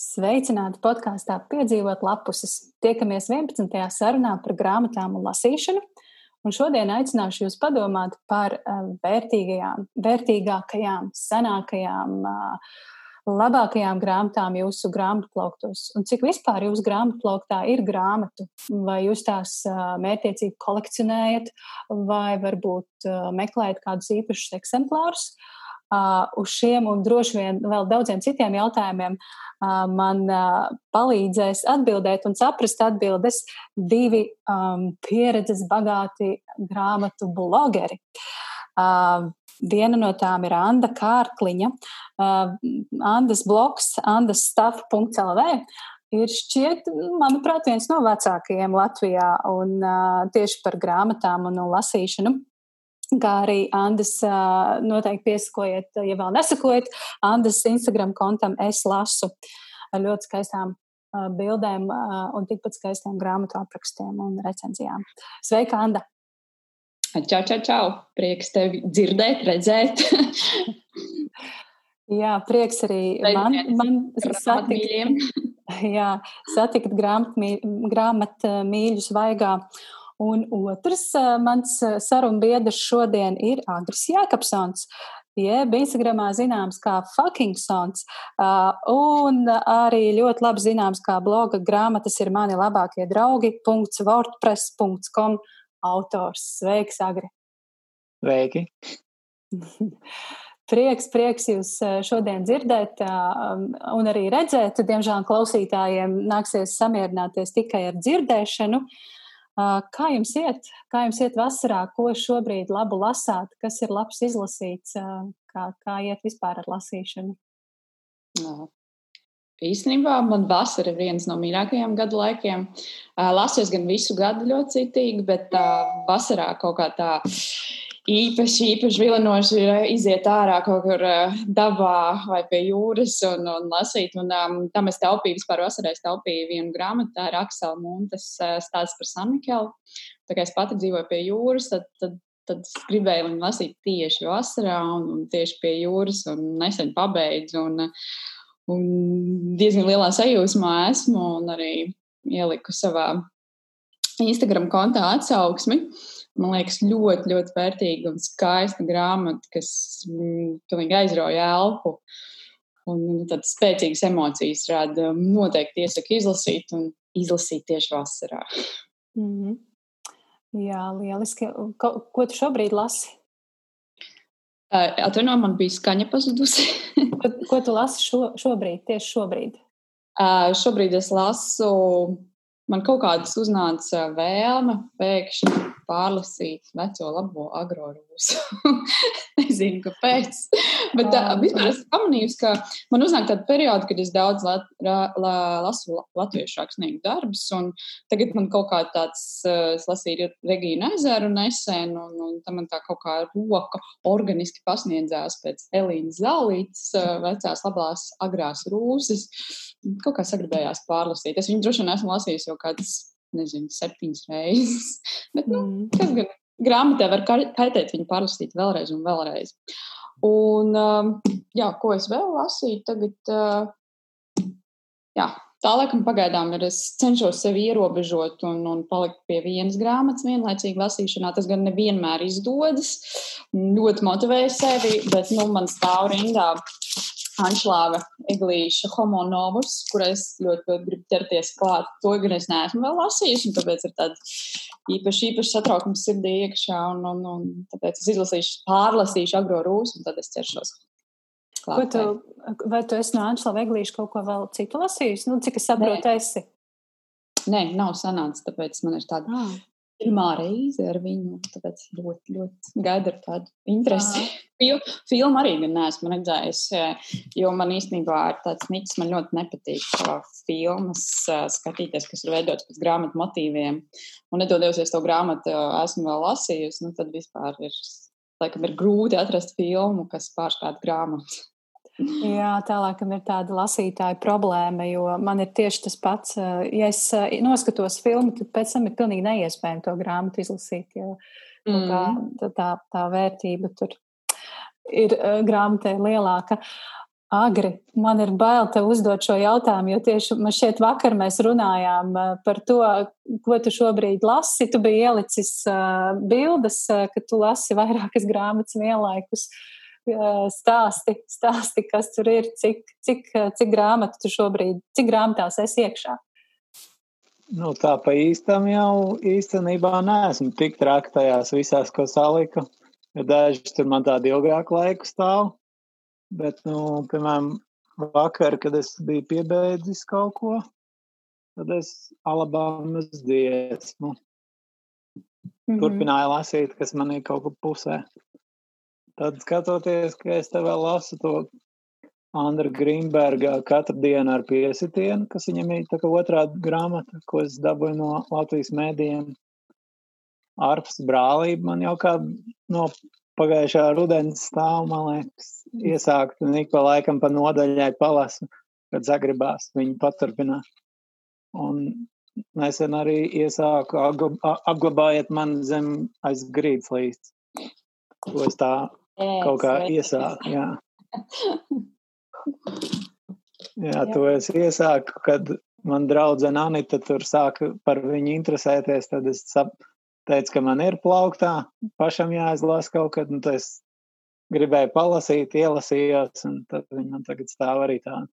Sveicināti podkāstā Piedzīvot lapuses. Tiekamies 11. sarunā par grāmatām un lasīšanu. Un šodien aicināšu jūs padomāt par uh, vērtīgajām, vērtīgākajām, senākajām, uh, labākajām grāmatām jūsu grāmatplauktos. Un cik vispār jūsu grāmatplauktā ir grāmatu? Vai jūs tās uh, mērķiecīgi kolekcionējat, vai varbūt meklējat kādus īpašus eksemplārus? Uh, uz šiem un droši vien vēl daudziem citiem jautājumiem uh, man uh, palīdzēs atbildēt un saprast atbildes divi um, pieredzes bagāti grāmatu blogeri. Uh, Viena no tām ir Anna Kārkliņa. Uh, Andas blogs, andasstuff.lv ir šķiet, manuprāt, viens no vecākajiem Latvijā un uh, tieši par grāmatām un, un lasīšanu kā arī Andas noteikti piesakojiet, ja vēl nesakojat, Andas Instagram kontam es lasu ar ļoti skaistām bildēm un tikpat skaistiem grāmatu aprakstiem un recenzijām. Sveika, Anda! Čau, čau, čau! Prieks tevi dzirdēt, redzēt! Jā, prieks arī man, man satikt, jā, satikt grāmatmīļus vaigā. Un otrs mans sarunbiedrs šodien ir Agris Jākapsons. Jeb Instagramā zināms kā fucking sons, uh, un arī ļoti labi zināms kā bloga grāmatas ir mani labākie draugi. .wordpress.com autors. Sveiks, Agri! Sveiki! Prieks, prieks jūs šodien dzirdēt un arī redzēt. Diemžēl klausītājiem nāksies samierināties tikai ar dzirdēšanu. Uh, Kā jums iet? Kā jums iet vasarā? Ko šobrīd labu lasāt? Kas ir labs izlasīts? Kā, kā iet vispār ar lasīšanu? No. Īstenībā man vasara ir viens no mīļākajiem gadu laikiem. Lasu es gan visu gadu ļoti citīgi, bet vasarā kaut kā tā īpaši, īpaši vilinoši ir eh, iziet ārā kaut kur eh, dabā vai pie jūras un, un lasīt. Un, um, tam es taupīju, vispār vasarā taupīju vienu grāmatu, tā ir Aksela Muntes eh, stāsts par Sanikelu. Tā kā es pati dzīvoju pie jūras, tad, tad, tad es gribēju viņu lasīt tieši vasarā un, un tieši pie jūras un nesen pabeidzu. Un, un diezgan lielā sajūsmā esmu un arī ieliku savā Instagram kontā atsauksmi. Uh, man liekas, ļoti, ļoti vērtīga un skaista grāmata, kas mm, pilnīgi aizrauja elpu. Un nu, tādas spēcīgas emocijas rada. Noteikti iesaku izlasīt un izlasīt tieši vasarā. Mm -hmm. Jā, lieliski. Ko, ko tu šobrīd lasi? Atvainojiet, man bija skaņa pazudusi. ko, ko tu lasi šo, šobrīd, tieši šobrīd? Uh, šobrīd es lasu, man kaut kādas uznāca vēlme pēkšņi pārlasīt veco labo agrorūsu. Nezinu, kāpēc. Bet tā, vispār esmu pamanījusi, ka man uznāk tāda perioda, kad es daudz lat, la, la, lasu latviešu rakstnieku darbus, un tagad man kaut kā tāds, es lasīju Regīnu ezeru nesen, un, un tam man tā kaut kā roka organiski pasniedzās pēc Elīnas Zālītes vecās labās agrās rūsas. Kaut kā sagribējās pārlasīt. Es viņu droši vien esmu lasījusi jau kādas nezinu, septiņas reizes. Bet, nu, mm. kas gan grāmatā var kaitēt viņu pārlasīt vēlreiz un vēlreiz. Un, um, jā, ko es vēl lasīju tagad? Uh, jā, tā laikam pagaidām ir. Es cenšos sevi ierobežot un, un palikt pie vienas grāmatas vienlaicīgi lasīšanā. Tas gan nevienmēr izdodas. Ļoti motivēju sevi, bet nu, man stāv rindā Anšlāga Eglīša Homo Novus, kurai es ļoti, ļoti gribu ķerties klāt. To gan es neesmu vēl lasījusi, un tāpēc ir tāds īpaši, īpaši satraukums sirdī iekšā, un, un, un tāpēc es izlasīšu, pārlasīšu agro rūsu, un tad es ķeršos. Klāt, tu, vai tu esi no Anšlāga Eglīša kaut ko vēl citu lasījusi? Nu, cik es saprotu, esi? Nē, nav sanācis, tāpēc man ir tāda ah pirmā reize ar viņu. Tāpēc ļoti, ļoti gaidu ar tādu interesi. Fil, filmu arī neesmu redzējis, jo man īstenībā ir tāds niķis, man ļoti nepatīk filmas skatīties, kas ir veidotas pēc grāmatu motīviem. Un nedodies to grāmatu, esmu vēl lasījusi, nu tad vispār ir, laikam, ir grūti atrast filmu, kas pārspētu grāmatu. Jā, tālāk ir tāda lasītāja problēma, jo man ir tieši tas pats. Eh, ja es eh, noskatos filmu, tad pēc tam ir pilnīgi neiespējami to grāmatu izlasīt, jo mm. tā, tā, tā vērtība tur ir eh, grāmatai lielāka. agri. Man ir bail te uzdot šo jautājumu, jo tieši man šķiet, vakar mēs runājām par to, ko tu šobrīd lasi. Tu biji ielicis bildes, ka tu lasi vairākas grāmatas vienlaikus. Uh, stāsti, stāsti, kas tur ir, cik, cik, cik grāmatu tu šobrīd, cik grāmatās esi iekšā. Nu, tā pa īstam jau īstenībā neesmu tik traki tajās visās, ko saliku. Daži tur man tādu ilgāku laiku stāv. Bet, nu, piemēram, vakar, kad es biju piebeidzis kaut ko, tad es Alabamas dziesmu mm -hmm. turpināju lasīt, kas man ir kaut kur pusē. Tad skatoties, ka es te vēl lasu to Andra Grīmberga katru dienu ar piesitienu, kas viņam ir tā kā otrā grāmata, ko es dabūju no Latvijas mēdījiem. Arps brālība man jau kā no pagājušā rudens stāv, man liekas, iesākt un ik pa laikam pa nodaļai palasu, kad zagribās viņu paturpināt. Un nesen arī iesāku apglabājiet man zem aiz grīdas līdz. To es tā kaut kā iesāku, jā. Jā, to es iesāku, kad man draudzene Anita tur sāka par viņu interesēties, tad es teica, ka man ir plauktā, pašam jāizlasa kaut kad, un es gribēju palasīt, ielasījos, un tad viņi man tagad stāv arī tā.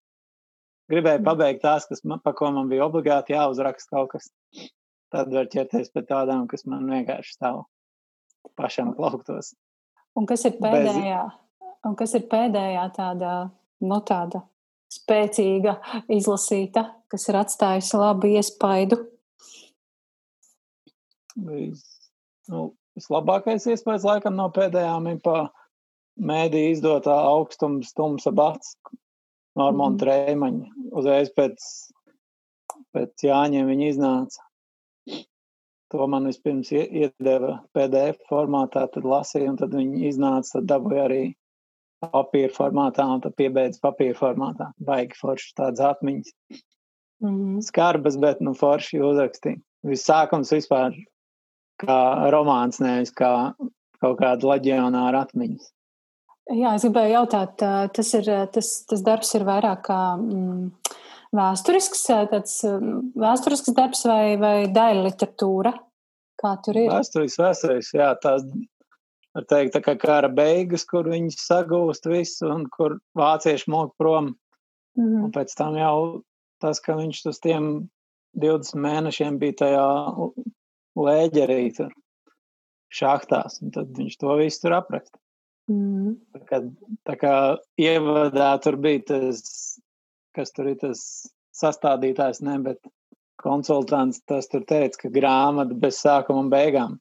Gribēju mm. pabeigt tās, kas man, pa ko man bija obligāti jāuzraksta kaut kas. Tad var ķerties pie tādām, kas man vienkārši stāv pašam plauktos. Un kas ir pēdējā, Bez... un kas ir pēdējā tāda, nu tāda spēcīga izlasīta, kas ir atstājusi labu iespaidu nu, vislabākais iespējas laikam no pēdējām ir pa mēdī izdotā augstums tumsa bats Normona mm. Trēmaņa. Uzreiz pēc, pēc Jāņiem viņa iznāca. To man vispirms iedeva PDF formātā, tad lasīju, un tad viņi iznāca, tad dabūja arī papīra formātā, un tad piebeidz papīra formātā. Baigi forši tādas atmiņas. Mm. Skarbas, bet nu forši uzrakstīja. Viss sākums vispār kā romāns, nevis kā kaut kāda leģionāra atmiņas. Jā, es gribēju jautāt, tas, ir, tas, tas darbs ir vairāk kā mm, vēsturisks, tāds vēsturisks darbs vai, vai daļa literatūra? Kā tur ir? Vēsturisks, vēsturisks, jā, tās, var teikt, tā kā kara beigas, kur viņi sagūst visu un kur vācieši mok prom. Mm -hmm. Un pēc tam jau tas, ka viņš uz tiem 20 mēnešiem bija tajā lēģerī tur šahtās, un tad viņš to visu tur apraksta. Mm. Tā, kā, tā kā ievadā tur bija tas, kas tur ir tas sastādītājs, ne, bet konsultants tas tur teica, ka grāmata bez sākuma un beigām,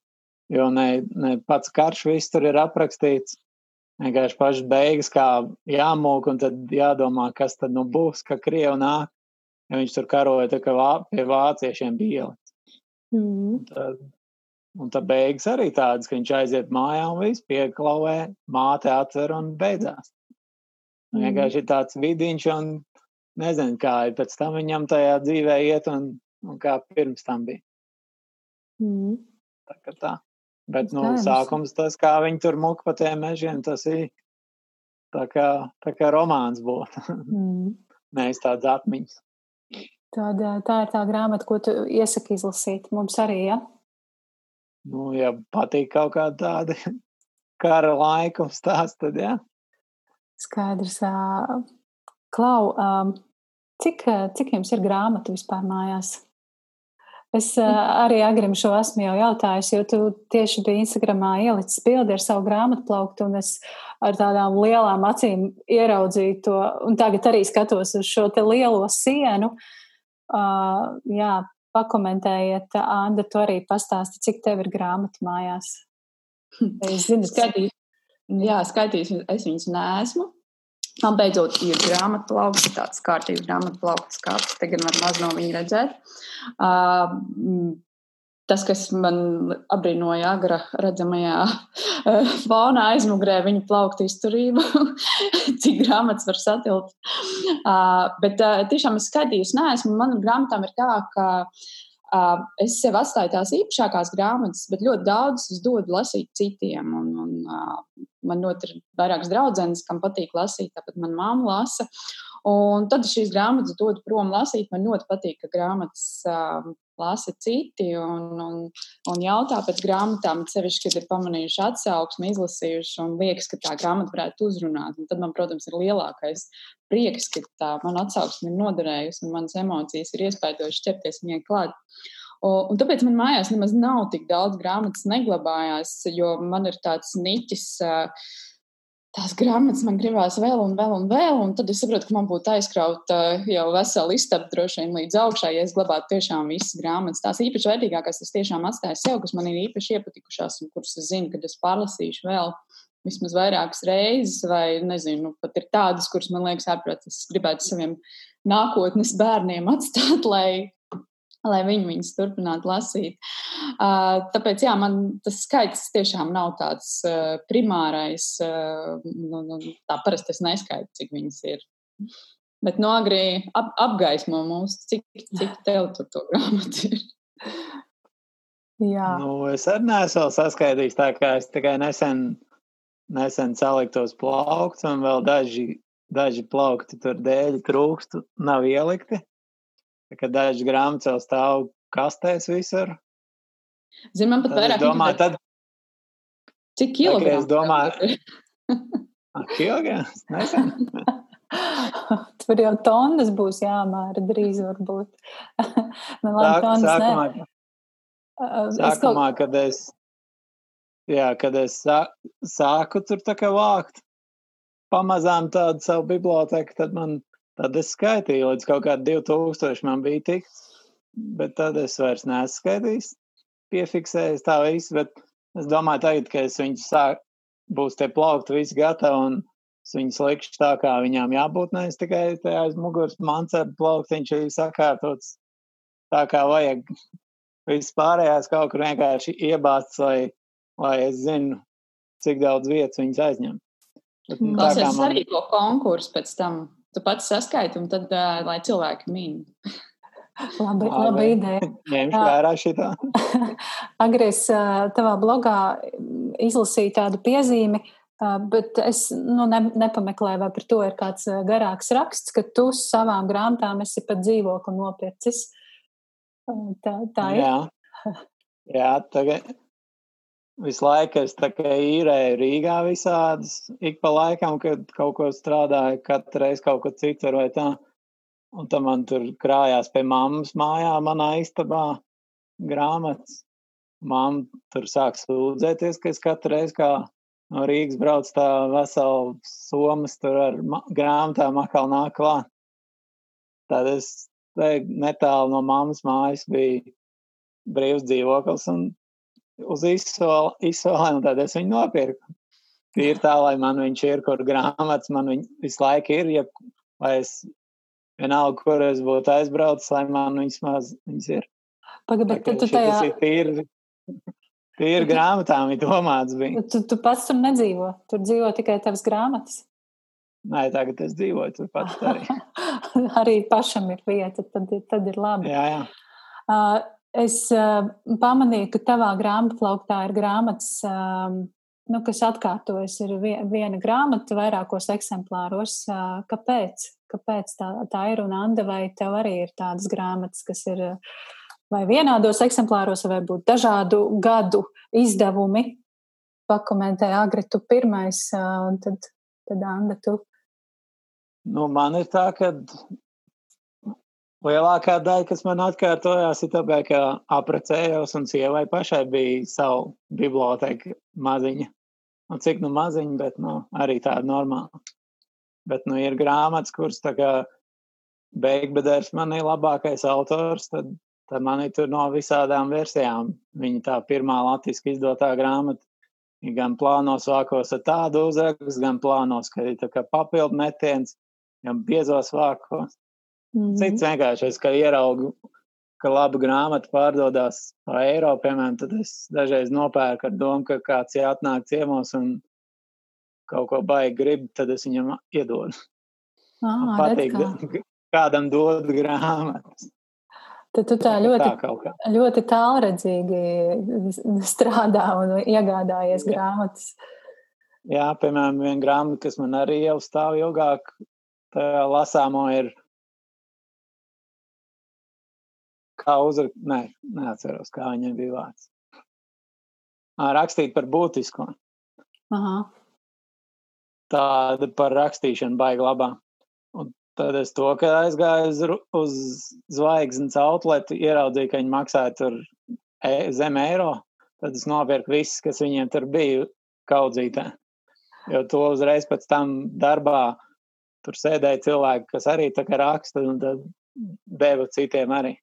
jo ne, ne pats karš viss tur ir aprakstīts, vienkārši pašas beigas, kā jāmūk, un tad jādomā, kas tad nu būs, ka Krievi nāk, ja viņš tur karoja, kā vā, pie vāciešiem bija ielikt. Mm. Tad, un tad beigas arī tādas, ka viņš aiziet mājā un viss pieklauvē, māte atver un beidzās. Mm. Vienkārši tāds vidiņš un nezinu, kā ir pēc tam viņam tajā dzīvē iet un, un kā pirms tam bija. Mm. Tā kā tā. Bet, nu, sākums tas, kā viņi tur muka pa tiem mežiem, tas ir tā kā, tā kā romāns būtu. mm. Nevis tāds atmiņas. Tad, tā ir tā grāmata, ko tu iesaki izlasīt mums arī. Ja? Nu, ja patīk kaut kāda tāda kara laika stāsts, tad jā. Skaidrs. Klau, cik, cik jums ir grāmatu vispār mājās? Es arī Agrim šo esmu jau jautājusi, jo tu tieši biji Instagramā ielicis bildi ar savu grāmatu plauktu, un es ar tādām lielām acīm ieraudzīju to, un tagad arī skatos uz šo te lielo sienu. Uh, Uh, jā, pakomentējiet, Anna, tu arī pastāsti, cik tev ir grāmatu mājās. Es zinu, skatīt. Jā, skaitījis, es viņus neesmu. Man beidzot ir grāmatu plaukts, tāds kārtīgs grāmatu plaukts, kāds te gan var maz no viņa redzēt. Uh, tas, kas man apbrīnoja agra redzamajā uh, faunā aizmugurē, viņa plaukta izturība, cik grāmatas var satilpt. Uh, bet uh, tiešām es skatījusi, neesmu, man grāmatām ir tā, ka Uh, es sev atstāju tās īpašākās grāmatas, bet ļoti daudz es dodu lasīt citiem. Un, un, uh, man ļoti ir vairākas draudzenes, kam patīk lasīt, tāpat man māma lasa. Un tad šīs grāmatas dod prom lasīt. Man ļoti patīk, ka grāmatas uh, lasa citi un, un, un jautā pēc grāmatām, sevišķi, kad ir pamanījuši atsauksmi, izlasījuši un liekas, ka tā grāmata varētu uzrunāt. Un tad man, protams, ir lielākais prieks, ka tā man atsauksme ir noderējusi un manas emocijas ir iespējošas ķerties viņai klāt. Un, un tāpēc man mājās nemaz nav tik daudz grāmatas neglabājās, jo man ir tāds niķis. Uh, tās grāmatas man gribās vēl un vēl un vēl, un tad es saprotu, ka man būtu aizkrauta jau vesela istaba droši vien līdz augšai, ja es glabātu tiešām visas grāmatas. Tās īpaši vērtīgākās es tiešām atstāju sev, kas man ir īpaši iepatikušās un kuras es zinu, ka es pārlasīšu vēl vismaz vairākas reizes, vai nezinu, nu, pat ir tādas, kuras man liekas ārprāt, es gribētu saviem nākotnes bērniem atstāt, lai lai viņi viņus turpinātu lasīt. Uh, tāpēc, jā, man tas skaits tiešām nav tāds uh, primārais. Uh, nu, nu, tā parasti es neskaitu, cik viņas ir. Bet no agri ap, apgaismo mūs, cik, cik tev tur to grāmatu ir. Jā. Nu, es arī neesmu saskaidījis, tā kā es tikai nesen, nesen saliku tos plauktus, un vēl daži, daži plaukti tur dēļ trūkst, nav ielikti. Kad dažas grāmatas jau stāv kastēs visur. Zinu, man pat tad vairāk domāju, tad... Cik kilogramu? Es domāju, kilograms, nezinu. Tur jau tonnas būs jāmēra drīz varbūt. Man labi, Sāk, tonnas sākumā, ne. Sākumā, kaut... kad es, jā, kad es sā, sāku tur tā kā vākt pamazām tādu savu biblioteku, tad man Tad es skaitīju, līdz kaut kādam 2000 man bija tik, bet tad es vairs neesmu skaitījis, piefiksējis tā visu, bet es domāju tagad, ka es viņus sāk, būs tie plaukti visi gatavi un es viņus likšu tā, kā viņām jābūt, nevis tikai tajā aiz muguras mancēta plauktiņš ir sakārtots tā, kā vajag. Viss pārējās kaut kur vienkārši iebāzts, lai, lai es zinu, cik daudz vietas viņas aizņem. Bet, nu, Tas ir man... arī to konkursu pēc tam tu pats saskaiti, un tad, uh, lai cilvēki min. Labi, laba ideja. Ņemšu vērā šitā. Agries tavā blogā izlasīju tādu piezīmi, bet es nu, ne, nepameklēju, vai par to ir kāds garāks raksts, ka tu savām grāmatām esi pat dzīvokli nopircis. Tā, tā ir. Jā, Jā tagad Visu laiku es tā kā īrēju Rīgā visādas, ik pa laikam, kad kaut ko strādāju, katru reizi kaut ko citu vai tā. Un tam man tur krājās pie mammas mājā, manā istabā grāmatas. Mamma tur sāk sūdzēties, ka es katru reizi kā no Rīgas braucu tā veselu somas tur ar grāmatām atkal nāk klāt. Tad es te netālu no mammas mājas bija brīvs dzīvoklis un uz izsoli, un tad es viņu nopirku. Ir tā, lai man viņš ir, kur grāmatas man visu laiku ir, ja, lai es vienalga, kur es būtu aizbraucis, lai man viņas maz viņas ir. Pagaid, bet tu tajā... Tas ir tīri, tīri grāmatām ir domāts bija. Tu, tu pats tur nedzīvo, tur dzīvo tikai tavas grāmatas. Nē, tagad es dzīvoju tur pats arī. arī pašam ir vieta, tad, tad ir labi. Jā, jā. Uh, Es uh, pamanīju, ka tavā grāmatplauktā ir grāmatas, um, nu, kas atkārtojas. Ir viena grāmata vairākos eksemplāros. Uh, kāpēc? Kāpēc tā, tā ir? Un Anda, vai tev arī ir tādas grāmatas, kas ir vai vienādos eksemplāros, vai varbūt dažādu gadu izdevumi? Pakomentē agri tu pirmais, un tad, tad Anda, tu. Nu, man ir tā, ka Lielākā daļa, kas man atkārtojās, ir tāpēc, ka apprecējos un sievai pašai bija savu biblioteka maziņa. Nu, cik nu maziņa, bet nu, arī tāda normāla. Bet nu, ir grāmatas, kuras tā kā Beigbeders man ir labākais autors, tad, tad man ir tur no visādām versijām. Viņa tā pirmā latviski izdotā grāmata gan plānos vākos ar tādu uzrakstu, gan plānos, ka ir tā kā papildu metiens, gan biezos vākos. Mm -hmm. Cits vienkārši es, ka ieraugu, ka laba grāmata pārdodas pa eiro, piemēram, tad es dažreiz nopērku ar domu, ka kāds jāatnāk ciemos un kaut ko baigi grib, tad es viņam iedodu. Ah, patīk, kā. kādam dod grāmatas. Tad tu tā ļoti, tā ļoti tālredzīgi strādā un iegādājies Jā. grāmatas. Jā, piemēram, viena grāmata, kas man arī jau stāv ilgāk, tā lasāmo ir. Kā uzrakstīt, nē, neatceros, kā viņam bija vārds. Rakstīt par būtisko. Aha. Tāda par rakstīšanu baigi labā. Un tad es to, ka aizgāju uz, uz zvaigznes outletu, ieraudzīju, ka viņi maksāja tur e, zem eiro. Tad es nopirku visus, kas viņiem tur bija kaudzītē. Jo to uzreiz pēc tam darbā tur sēdēja cilvēki, kas arī tā kā raksta, un deva citiem arī.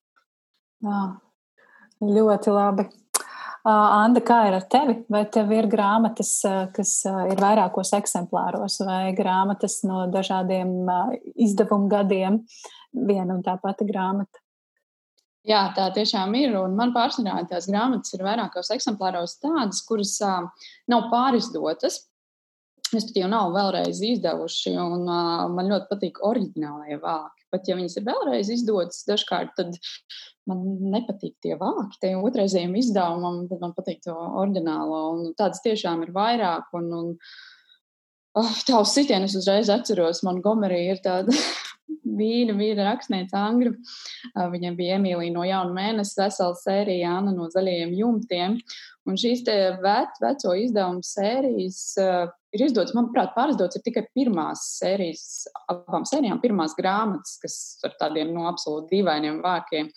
Jā, ļoti labi. Anda, kā ir ar tevi? Vai tev ir grāmatas, kas ir vairākos eksemplāros, vai grāmatas no dažādiem izdevumu gadiem, viena un tā pati grāmata? Jā, tā tiešām ir. Un man pārsvarā tās grāmatas ir vairākos eksemplāros tādas, kuras uh, nav pārizdotas. Es pat jau nav vēlreiz izdevuši, un uh, man ļoti patīk oriģinālie vāki. Pat ja viņas ir vēlreiz izdotas, dažkārt man nepatīk tie vāki, tie otrreizējiem izdevumam, tad man patīk to oriģinālo. Tādas tiešām ir vairāk. Un, un, oh, uz sitienu es uzreiz atceros, Montgomery ir tāda vīra, vīra rakstniece Angru. Viņam bija Emīlija no jauna mēneša, vesela sērija Anna no zaļajiem jumtiem. Un šīs te vec, veco izdevumu sērijas ir izdotas, manuprāt, pārizdotas ir tikai pirmās sērijas, abām sērijām, pirmās grāmatas, kas ar tādiem no nu, absolūti dīvainiem vākiem.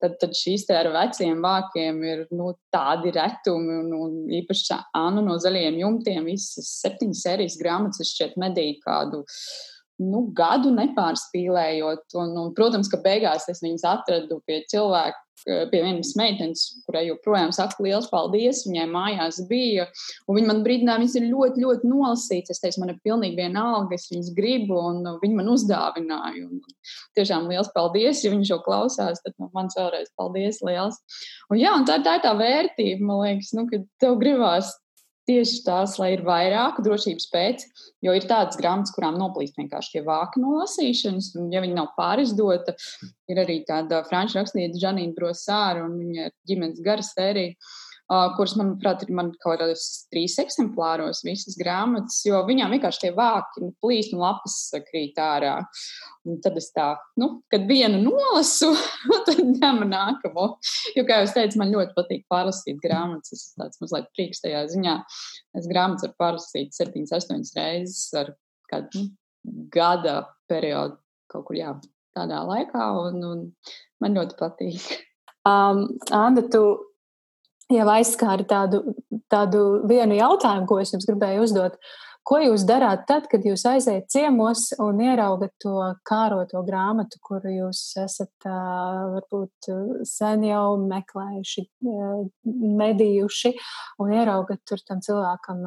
Tad, tad šīs te ar veciem vākiem ir nu, tādi retumi, un, un īpaši Anna no zaļajiem jumtiem, visas septiņas sērijas grāmatas, šķiet medīju kādu uh, nu, gadu nepārspīlējot. Un, un, protams, ka beigās es viņus atradu pie cilvēka, pie vienas meitenes, kurai joprojām saku liels paldies. Viņai mājās bija, viņa man brīdināja, viņas ir ļoti, ļoti nolasītas. Es teicu, man ir pilnīgi vienalga, es viņas gribu, un viņi man uzdāvināja. Un, tiešām liels paldies, ja viņi šo klausās, tad no manis vēlreiz paldies liels. Un, jā, un tā, tā ir tā vērtība, man liekas, nu, ka tev gribās tieši tās, lai ir vairāk drošības pēc, jo ir tādas grāmatas, kurām noplīst vienkārši tie vāki no lasīšanas, un ja viņi nav pārizdota, ir arī tāda franču rakstniece Žanīna Brosāra un viņa ģimenes gara sērija uh, kuras, manuprāt, ir man kaut kādos trīs eksemplāros, visas grāmatas, jo viņām vienkārši tie vāki nu, plīst un lapas krīt ārā. Un tad es tā, nu, kad vienu nolasu, tad ņemu nākamo. Jo, kā jau teicu, man ļoti patīk pārlasīt grāmatas. Es esmu tāds mazliet prieks tajā ziņā. Es grāmatas varu pārlasīt septiņas, astoņas reizes ar kādu nu, gada periodu kaut kur, jā, tādā laikā, un, un man ļoti patīk. Um, Anna, tu jau aizskāra tādu, tādu vienu jautājumu, ko es jums gribēju uzdot. Ko jūs darāt tad, kad jūs aiziet ciemos un ieraugat to kāroto grāmatu, kuru jūs esat varbūt sen jau meklējuši, medījuši, un ieraugat tur tam cilvēkam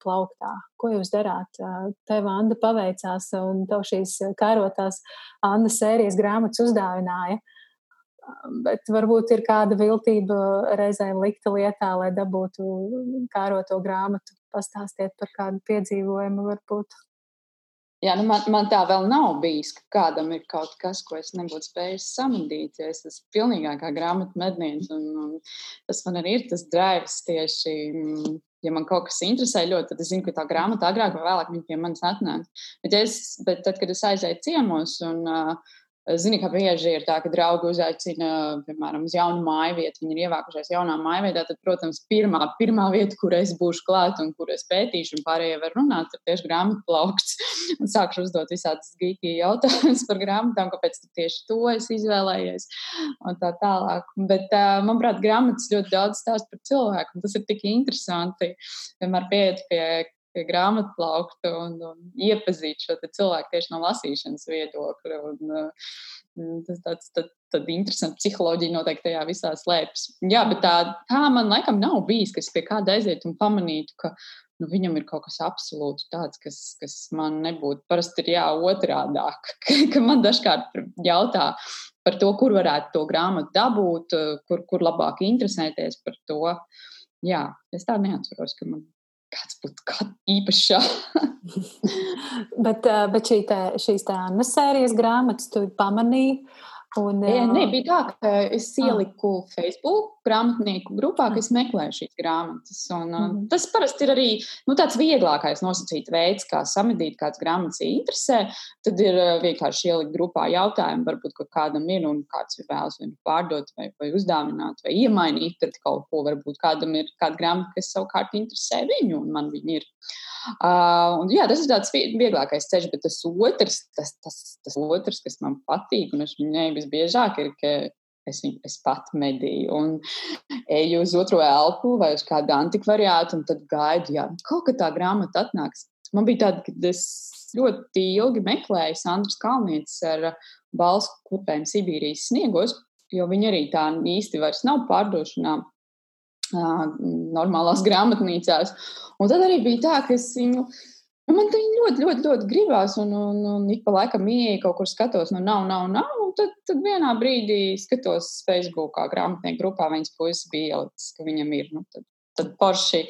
plauktā? Ko jūs darāt? Tev Anda paveicās, un tev šīs kārotās Anna sērijas grāmatas uzdāvināja. Bet varbūt ir kāda viltība reizēm likta lietā, lai dabūtu kāroto grāmatu. Pastāstiet par kādu piedzīvojumu, varbūt. Jā, nu man, man tā vēl nav bijis, ka kādam ir kaut kas, ko es nebūtu spējis samudīt. Ja es esmu pilnīgākā grāmatu medniece, un, un tas man arī ir tas drives tieši. Ja man kaut kas interesē ļoti, tad es zinu, ka tā grāmata agrāk vai vēlāk pie manis atnāks. Bet, es, bet tad, kad es aizēju ciemos un uh, Zini, ka bieži ir tā, ka draugi uzaicina, piemēram, uz jaunu māju vietu, viņi ir ievākušies jaunā māju vietā, tad, protams, pirmā, pirmā vieta, kur es būšu klāt un kur es pētīšu, un pārējie var runāt, ir tieši grāmatu plaukts. un sākšu uzdot visādas gīki jautājumus par grāmatām, kāpēc tieši to es izvēlējies un tā tālāk. Bet, manuprāt, grāmatas ļoti daudz stāst par cilvēku, un tas ir tik interesanti. Vienmēr pieiet pie pie grāmatu plaukta un, un iepazīt šo cilvēku tieši no lasīšanas viedokļa. Un, uh, tas tāds tad, tad interesants psiholoģija noteikti tajā visā slēpjas. Jā, bet tā, tā man laikam nav bijis, ka es pie kāda aizietu un pamanītu, ka nu, viņam ir kaut kas absolūti tāds, kas, kas man nebūtu. Parasti ir jā, otrādāk, ka man dažkārt jautā par to, kur varētu to grāmatu dabūt, kur, kur labāk interesēties par to. Jā, es tā neatceros, ka man kāds būtu īpašs. bet, eh, bet šī te, šīs tā Anna sērijas grāmatas tu pamanīji, Un, e, nē, bija tā, ka es ieliku ah. Facebook grāmatnieku grupā, ka es meklēju šīs grāmatas. Un, mm -hmm. Tas parasti ir arī nu, tāds vieglākais nosacīt veids, kā samedīt, kāds grāmatas interesē. Tad ir vienkārši ielikt grupā jautājumu, varbūt, kādam ir un kāds ir vēlas viņu pārdot vai, vai uzdāvināt vai iemainīt. Tad kaut ko varbūt kādam ir kāda grāmata, kas savukārt interesē viņu un man viņa ir. Uh, un, jā, tas ir tāds vieglākais ceļš, bet tas otrs, tas, tas, tas otrs kas man patīk, un es viņu visbiežāk ir, ka es viņu es pat medīju un eju uz otro elpu vai uz kādu antikvariātu, un tad gaidu, jā, kaut kā tā grāmata atnāks. Man bija tāda, ka es ļoti ilgi meklēju Sandras Kalnietes ar balstu klupēm Sibīrijas sniegos, jo viņa arī tā īsti vairs nav pārdošanā normālās grāmatnīcās. Un tad arī bija tā, ka es viņu. Nu, man tā ļoti, ļoti, ļoti gribās, un, un, un ik pa laikam ieeju kaut kur skatos, nu, nav, nav, nav. Un tad, tad vienā brīdī skatos Facebookā, grāmatnieku grupā, viņas puisis bija ielicis, ka viņam ir. Nu, tad, tad porši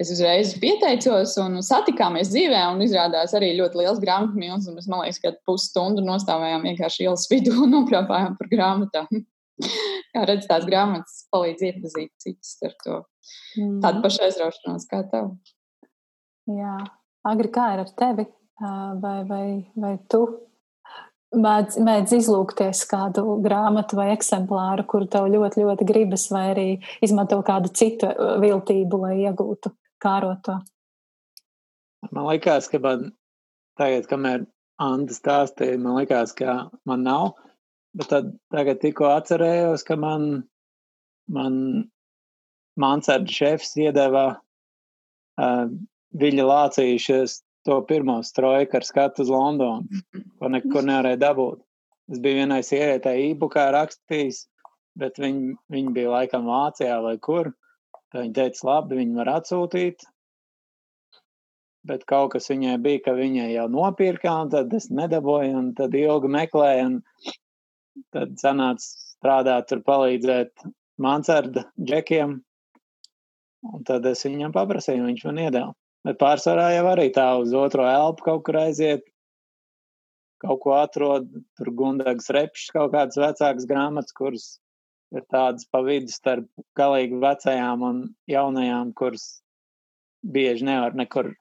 es uzreiz pieteicos un satikāmies dzīvē, un izrādās arī ļoti liels grāmatmīlis. Mēs, man liekas, ka pusstundu nostājām vienkārši ielas vidū un noprāpājām par grāmatām. kā redz, tās grāmatas palīdz iepazīt citus ar to mm. tādu pašu aizraušanos kā tev. Jā, Agri, kā ir ar tevi? Vai, vai, vai tu mēdz, mēdz izlūkties kādu grāmatu vai eksemplāru, kuru tev ļoti, ļoti gribas, vai arī izmanto kādu citu viltību, lai iegūtu kārot to? Man liekas, ka man tagad, kamēr Anta stāstīja, man liekas, ka man nav. Bet tad tagad tikko atcerējos, ka man, man Mansarda šefs iedeva uh, Viļa Lācīšas to pirmo strojku ar skatu uz Londonu, ko nekur nevarēja dabūt. Es biju vienai sievietei e-bookā rakstījis, bet viņi, viņi bija laikam Vācijā vai kur. Tad viņi teica, labi, viņi var atsūtīt, bet kaut kas viņai bija, ka viņai jau nopirka, un tad es nedabūju, un tad ilgi meklēju, Tad sanāca strādāt, tur palīdzēt mansarda džekiem. Un tad es viņam paprasīju, viņš man iedeva. Bet pārsvarā jau arī tā uz otro elpu kaut kur aiziet, kaut ko atrod. Tur gundagas repšs, kaut kādas vecākas grāmatas, kuras ir tādas pa vidu starp galīgi vecajām un jaunajām, kuras bieži nevar nekur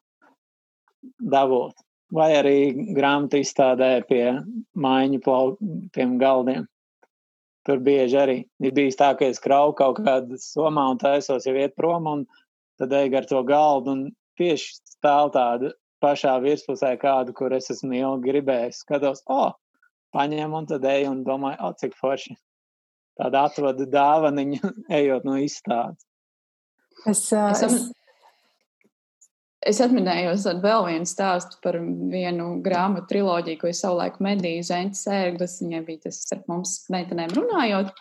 dabūt vai arī grāmatu izstādē pie mājiņu plautiem galdiem. Tur bieži arī ir bijis tā, ka es krauju kaut kādā somā un taisos jau iet prom, un tad eju ar to galdu un tieši stāv tāda pašā virspusē kādu, kur es esmu ilgi gribējis. Skatos, o, oh, paņem un tad eju un domāju, o, oh, cik forši. Tāda atvada dāvaniņa, ejot no izstādes. Es, uh, es, Es atminējos ar vēl vienu stāstu par vienu grāmatu triloģiju, ko es savulaik medīju Zēnas sērgas. Viņai bija tas ar mums meitenēm runājot.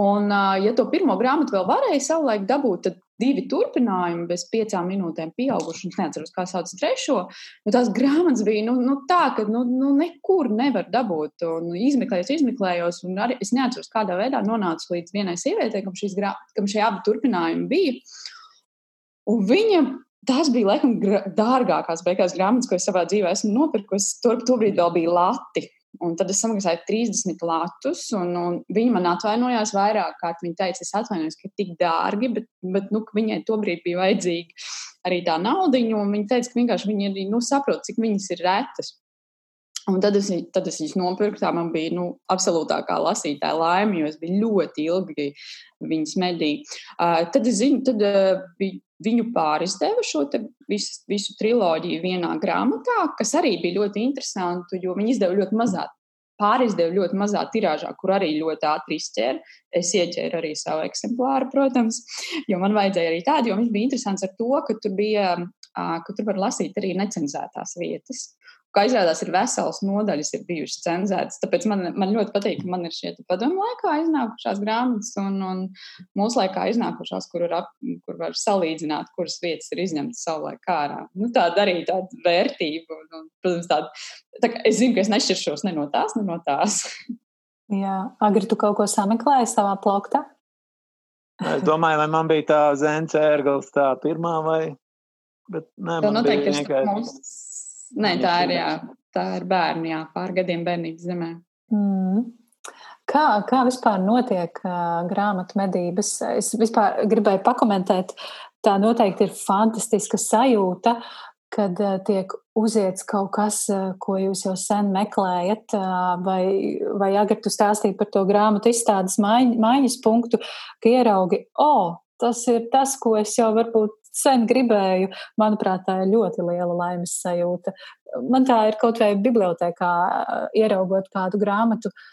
Un, ja to pirmo grāmatu vēl varēja savulaik dabūt, tad divi turpinājumi bez piecām minūtēm pieauguši. Es neatceros, kā sauc trešo. Nu, tās grāmatas bija nu, nu, tā, ka nu, nu, nekur nevar dabūt. Un izmeklējos, izmeklējos, un arī es neatceros, kādā veidā nonācu līdz vienai sievietei, kam, grā, kam šie abi turpinājumi bija. Un viņa Tās bija laikam dārgākās beigās grāmatas, ko es savā dzīvē esmu nopirkusi. Tur tobrīd vēl bija lati. Un tad es samaksāju 30 latus, un, un viņa man atvainojās vairāk kārt. Viņa teica, es atvainojos, ka tik dārgi, bet, bet nu, viņai tobrīd bija vajadzīga arī tā naudiņa. Viņa teica, ka vienkārši viņa arī nu, saprot, cik viņas ir retas. Un tad es, tad es viņus nopirku. Tā man bija nu, absolūtākā lasītāja laime, jo es biju ļoti ilgi viņas medīju. Uh, tad es zinu, tad uh, viņu pārizdeva šo visu, visu triloģiju vienā grāmatā, kas arī bija ļoti interesanti, jo viņi izdeva ļoti mazā. Pārizdeva ļoti mazā tirāžā, kur arī ļoti ātri izķēra. Es ieķēru arī savu eksemplāru, protams, jo man vajadzēja arī tādu, jo viņš bija interesants ar to, ka tur bija, ka tur var lasīt arī necenzētās vietas. Kā izrādās, ir vesels nodaļas, ir bijušas cenzētas. Tāpēc man, man ļoti patīk, ka man ir šie padomu laikā iznākušās grāmatas un, un mūsu laikā iznākušās, kur, ap, kur var salīdzināt, kuras vietas ir izņemtas savulaik ārā. Nu, tāda arī tāda vērtība. Un, un, protams, tāda, tā, es zinu, ka es nešķiršos ne no tās, ne no tās. Jā, Agri, tu kaut ko sameklēji savā plauktā? Es domāju, vai man bija tā zēna ērgls tā pirmā vai. Bet nē, man bija vienkārši. Nē, tā ir, jā, tā ir bērni, jā, pār gadiem bērnības zemē. Mm. Kā, kā vispār notiek uh, grāmatu medības? Es vispār gribēju pakomentēt, tā noteikti ir fantastiska sajūta, kad uh, tiek uziets kaut kas, uh, ko jūs jau sen meklējat, uh, vai, vai agri tu stāstīji par to grāmatu izstādes maiņ, maiņas punktu, ka ieraugi, o, oh, tas ir tas, ko es jau varbūt sen gribēju. Manuprāt, tā ir ļoti liela laimes sajūta. Man tā ir kaut vai bibliotekā, ieraugot kādu grāmatu. Uh,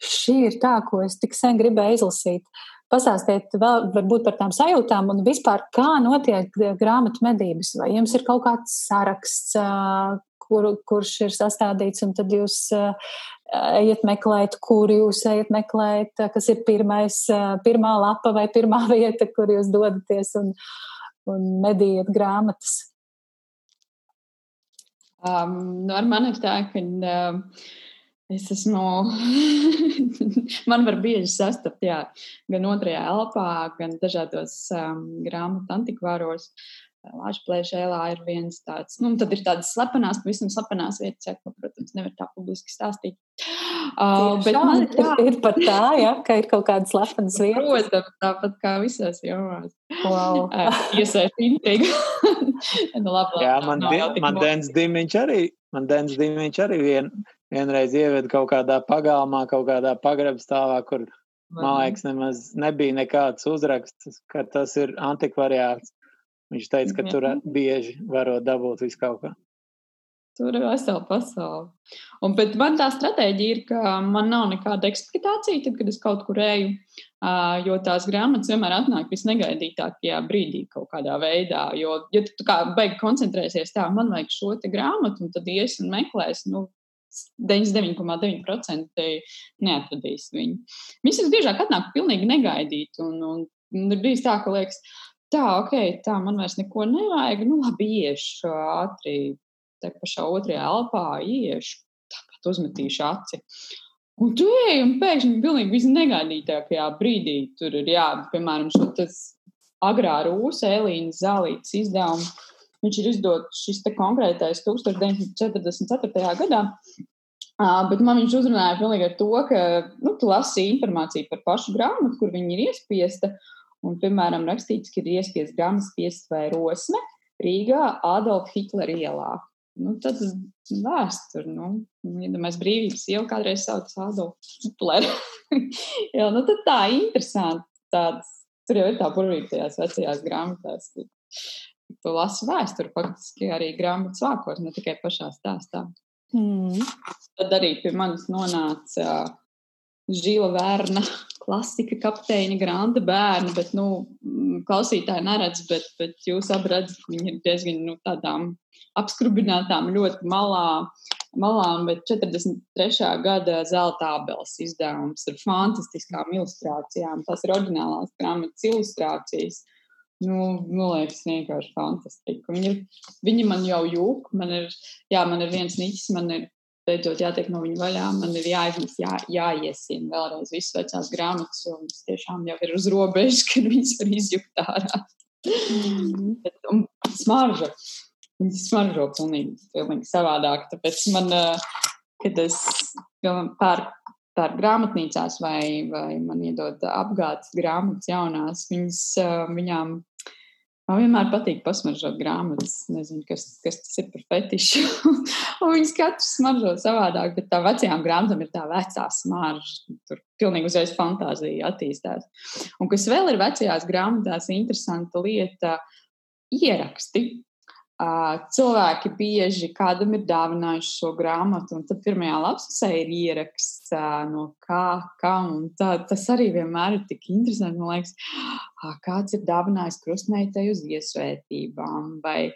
šī ir tā, ko es tik sen gribēju izlasīt. Pastāstiet vēl varbūt par tām sajūtām un vispār, kā notiek grāmatu medības. Vai jums ir kaut kāds saraksts, kur, kurš ir sastādīts, un tad jūs ejat meklēt, kur jūs ejat meklēt, kas ir pirmais, pirmā lapa vai pirmā vieta, kur jūs dodaties un, un medījat grāmatas? Um, nu ar mani ir tā, ka uh, Es esmu, man var bieži sastapt, jā, gan otrajā elpā, gan dažādos um, grāmatu antikvāros. Lāčplēšēlā ir viens tāds, nu, tad ir tādas slepenās, pavisam slepenās vietas, ja, ko, protams, nevar tā publiski stāstīt. Uh, bet šā, man tā, ir pat tā, ja, ka ir kaut kādas slepenas vietas. Protams, tāpat kā visās jomās. Wow. Uh, Iesaist intrigu. nu, labi, jā, man, man, man Dens Dimiņš arī, man Dens Dimiņš arī vien, vienreiz ieved kaut kādā pagalmā, kaut kādā pagrabstāvā, kur, man liekas, nemaz nebija nekāds uzraksts, ka tas ir antikvariāts. Viņš teica, ka tur bieži varot dabūt visu kaut ko. Tur ir vesela pasaule. Un, bet man tā stratēģija ir, ka man nav nekāda eksploatācija, tad, kad es kaut kur eju, jo tās grāmatas vienmēr atnāk visnegaidītākajā brīdī kaut kādā veidā. Jo, ja tu kā beigi koncentrēsies tā, man vajag šo te grāmatu, un tad ies un meklēs, nu, 99,9% neatradīs viņu. Viņas visbiežāk atnāk pilnīgi negaidīt. Un, un, un ir bijis tā, ka liekas, tā, ok, tā man vairs neko nevajag. Nu, labi, iešu ātri, te pašā otrajā elpā iešu, tāpat uzmetīšu aci. Un tu ej, un pēkšņi pilnīgi visnegaidītākajā brīdī tur ir, jā, piemēram, tas agrā rūsa Elīnas Zālītes izdevumu Viņš ir izdots šis konkrētais 1944. gadā. Uh, bet man viņš uzrunāja pilnīgi ar to, ka nu, tu lasi informāciju par pašu grāmatu, kur viņa ir iespiesta. Un, piemēram, rakstīts, ka ir iespiesta grāmatas piesta vai rosme Rīgā Adolfa Hitlera ielā. Nu, tad vēsture, nu, ja brīvības iela kādreiz sauc Adolfu Hitleru. Jā, nu tad tā interesanti. Tāds, tur jau ir tā burvība tajās vecajās grāmatās tu lasi vēsturi faktiski arī grāmatas vākos, ne tikai pašā stāstā. Mm. Tad arī pie manis nonāca Žila Vērna klasika kapteiņa Granda bērni, bet, nu, klausītāji neredz, bet, bet jūs abi redzat, ka viņi ir diezgan, nu, tādām apskrubinātām ļoti malā, malām, bet 43. gada zelta abeles izdevums ar fantastiskām ilustrācijām. Tas ir oriģinālās grāmatas ilustrācijas. Nu, nu liekas, vienkārši fantastiski. Viņi, ir, viņi man jau jūg, man ir, jā, man ir viens niķis, man ir beidzot jātiek no viņa vaļā, man ir jāiznes, jā, jāiesina vēlreiz visas vecās grāmatas, jo viņas tiešām jau ir uz robežas, kad viņas var izjukt ārā. Mm. Bet, un smarža, viņas smaržo pilnīgi, pilnīgi savādāk, tāpēc man, kad es pērku pērk grāmatnīcās vai, vai man iedod apgādes grāmatas jaunās, viņas, viņām Man vienmēr patīk pasmaržot grāmatas. Nezinu, kas, kas tas ir par fetišu. viņas katrs smaržo savādāk, bet tā vecajām grāmatām ir tā vecā smarža. Tur pilnīgi uzreiz fantāzija attīstās. Un kas vēl ir vecajās grāmatās, interesanta lieta - ieraksti. Cilvēki bieži kādam ir dāvinājuši šo grāmatu, un tad pirmajā lapsē ir ieraksts no kā, kam. Tā, tas arī vienmēr ir tik interesanti. Man liekas, kāds ir dāvinājis krustmeitai uz iesvētībām, vai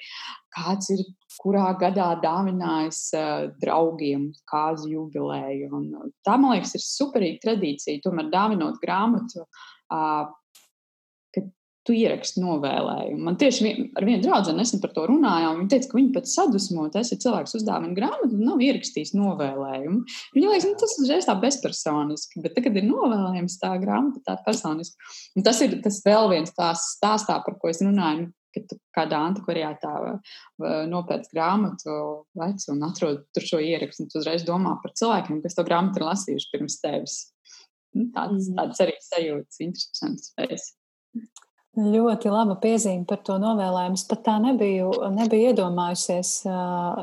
kāds ir kurā gadā dāvinājis draugiem kāzu jubileju. Un tā, man liekas, ir superīga tradīcija. Tomēr dāvinot grāmatu tu ieraksti novēlējumu. Man tieši vien, ar vienu draugu nesen par to runājām. Viņa teica, ka viņa pat sadusmota, es esmu cilvēks uzdāvina grāmatu un nav ierakstījis novēlējumu. Viņa liekas, nu, tas uzreiz tā bezpersoniski, bet tagad ir novēlējums tā grāmata, tā personiski. Un tas ir tas vēl viens tās stāstā, par ko es runāju. Kad tu kādā antikvariātā nopērci grāmatu vecu un atrod tur šo ierakstu, tu uzreiz domā par cilvēkiem, kas to grāmatu ir lasījuši pirms tevis. tāds, mm. tāds arī sajūtas, interesants spējas. Ļoti laba piezīme par to novēlējumu. Es pat tā nebiju, nebiju iedomājusies.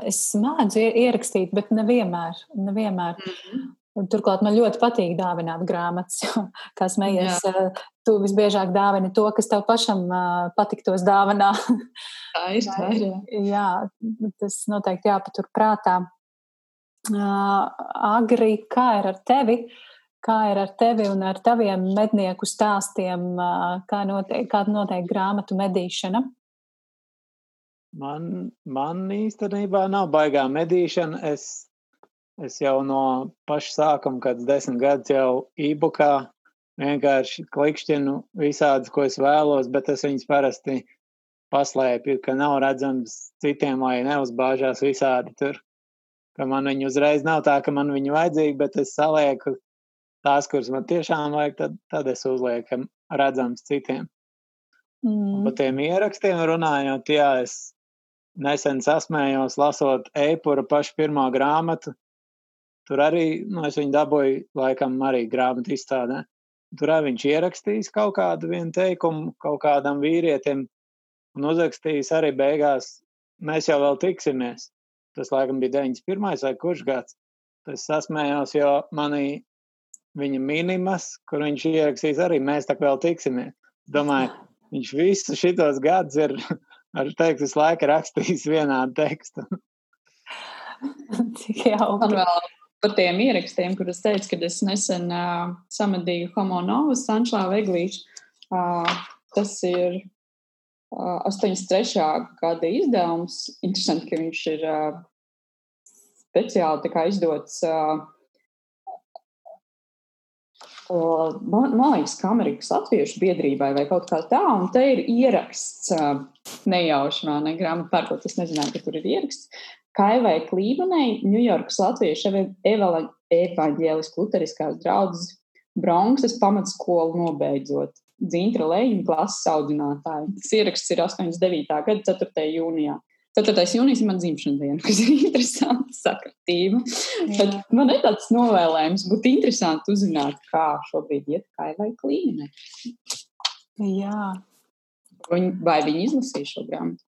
Es mēdzu ierakstīt, bet nevienmēr. nevienmēr. Mm -hmm. Un, turklāt man ļoti patīk dāvināt grāmatas, jo, kā smējies, tu visbiežāk dāvini to, kas tev pašam patiktos dāvinā. Tā ir. Tā ir jā. jā, tas noteikti jāpatur prātā. Agri, kā ir ar tevi? Kā ir ar tevi un ar taviem mednieku stāstiem? Kā notiek, kā notiek grāmatu medīšana? Man, man īstenībā nav baigā medīšana. Es Es jau no paša sākuma, kad desmit gadus jau e-bookā vienkārši klikšķinu visādas, ko es vēlos, bet es viņus parasti paslēpju, ka nav redzams citiem, lai neuzbāžās visādi tur. Ka man viņi uzreiz nav tā, ka man viņi vajadzīgi, bet es salieku tās, kuras man tiešām vajag, tad, tad es uzlieku redzams citiem. Mm. Par tiem ierakstiem runājot, jā, es nesen sasmējos, lasot e-pura pašu pirmā grāmatu, Tur arī nu, es viņu dabūju, laikam, arī grāmatu izstādē. Tur arī viņš ierakstījis kaut kādu teikumu kaut kādam vīrietim un uzrakstījis arī beigās, mēs jau vēl tiksimies. Tas laikam bija 91. vai kurš gads. Tas sasmējās, jo manī viņa minimas, kur viņš ierakstīs arī, mēs tā vēl tiksimies. Domāju, viņš visu šitos gadus ir, ar teikt, visu laiku rakstījis vienādu tekstu. Cik jauki. Man vēl par tiem ierakstiem, kurus teicu, kad es nesen uh, samadīju Homo Novus Sančlāvu Eglīšu. Uh, tas ir uh, 83. gada izdevums. Interesanti, ka viņš ir uh, speciāli izdots. Uh, Man, man liekas, ka Amerikas Latviešu biedrībai vai kaut kā tā, un te ir ieraksts nejauši, ne grāmatā pērkot, es nezināju, ka tur ir ieraksts. Kaivai Klīvanai, Ņujorkas Latviešu evaņģēlisku luteriskās draudzes Bronxas pamatskolu nobeidzot. Dzintra Lēņa klases audzinātāja. Tas ieraksts ir 89. gada 4. jūnijā. 4. jūnijas ir man dzimšanas diena, kas ir interesanta sakritība. Bet man ir tāds novēlējums, būtu interesanti uzzināt, kā šobrīd iet Kaivai Klīvanai. Jā. Vai viņi izlasīja šo grāmatu?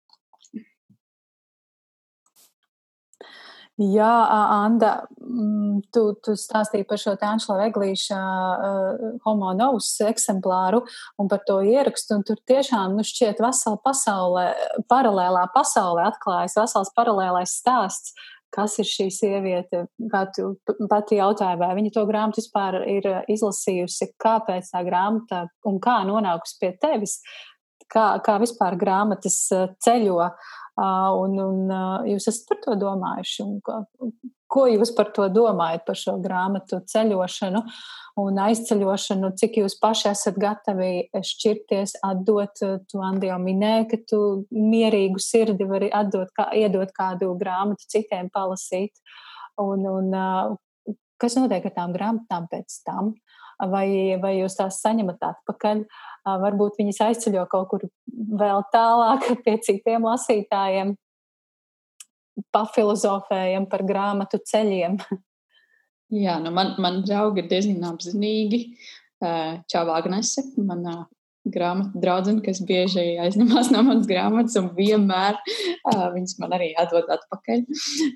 Jā, Anna, mm, tu, tu stāstīji par šo Tāņšla Veglīša uh, homo novus eksemplāru un par to ierakstu, un tur tiešām, nu, šķiet vesela pasaulē, paralēlā pasaulē atklājas vesels paralēlais stāsts, kas ir šī sieviete, kā tu pati jautāji, vai viņa to grāmatu vispār ir izlasījusi, kāpēc tā grāmata un kā nonākusi pie tevis, kā, kā vispār grāmatas ceļo. Uh, Un, un jūs esat par to domājuši? Ko, ko jūs par to domājat, par šo grāmatu ceļošanu un aizceļošanu? Cik jūs paši esat gatavi šķirties, atdot, tu Andi jau minēji, ka tu mierīgu sirdi vari atdot, kā, iedot kādu grāmatu citiem palasīt. Un, un, kas notiek ar tām grāmatām pēc tam? Vai, vai jūs tās saņemat atpakaļ? Varbūt viņas aizceļo kaut kur vēl tālāk pie citiem lasītājiem, pafilozofējam par grāmatu ceļiem. Jā, nu man, man draugi ir diezgan apzinīgi. Čāvā Agnese, manā grāmatu draudzene, kas bieži aizņemās no manas grāmatas, un vienmēr uh, viņas man arī atdod atpakaļ.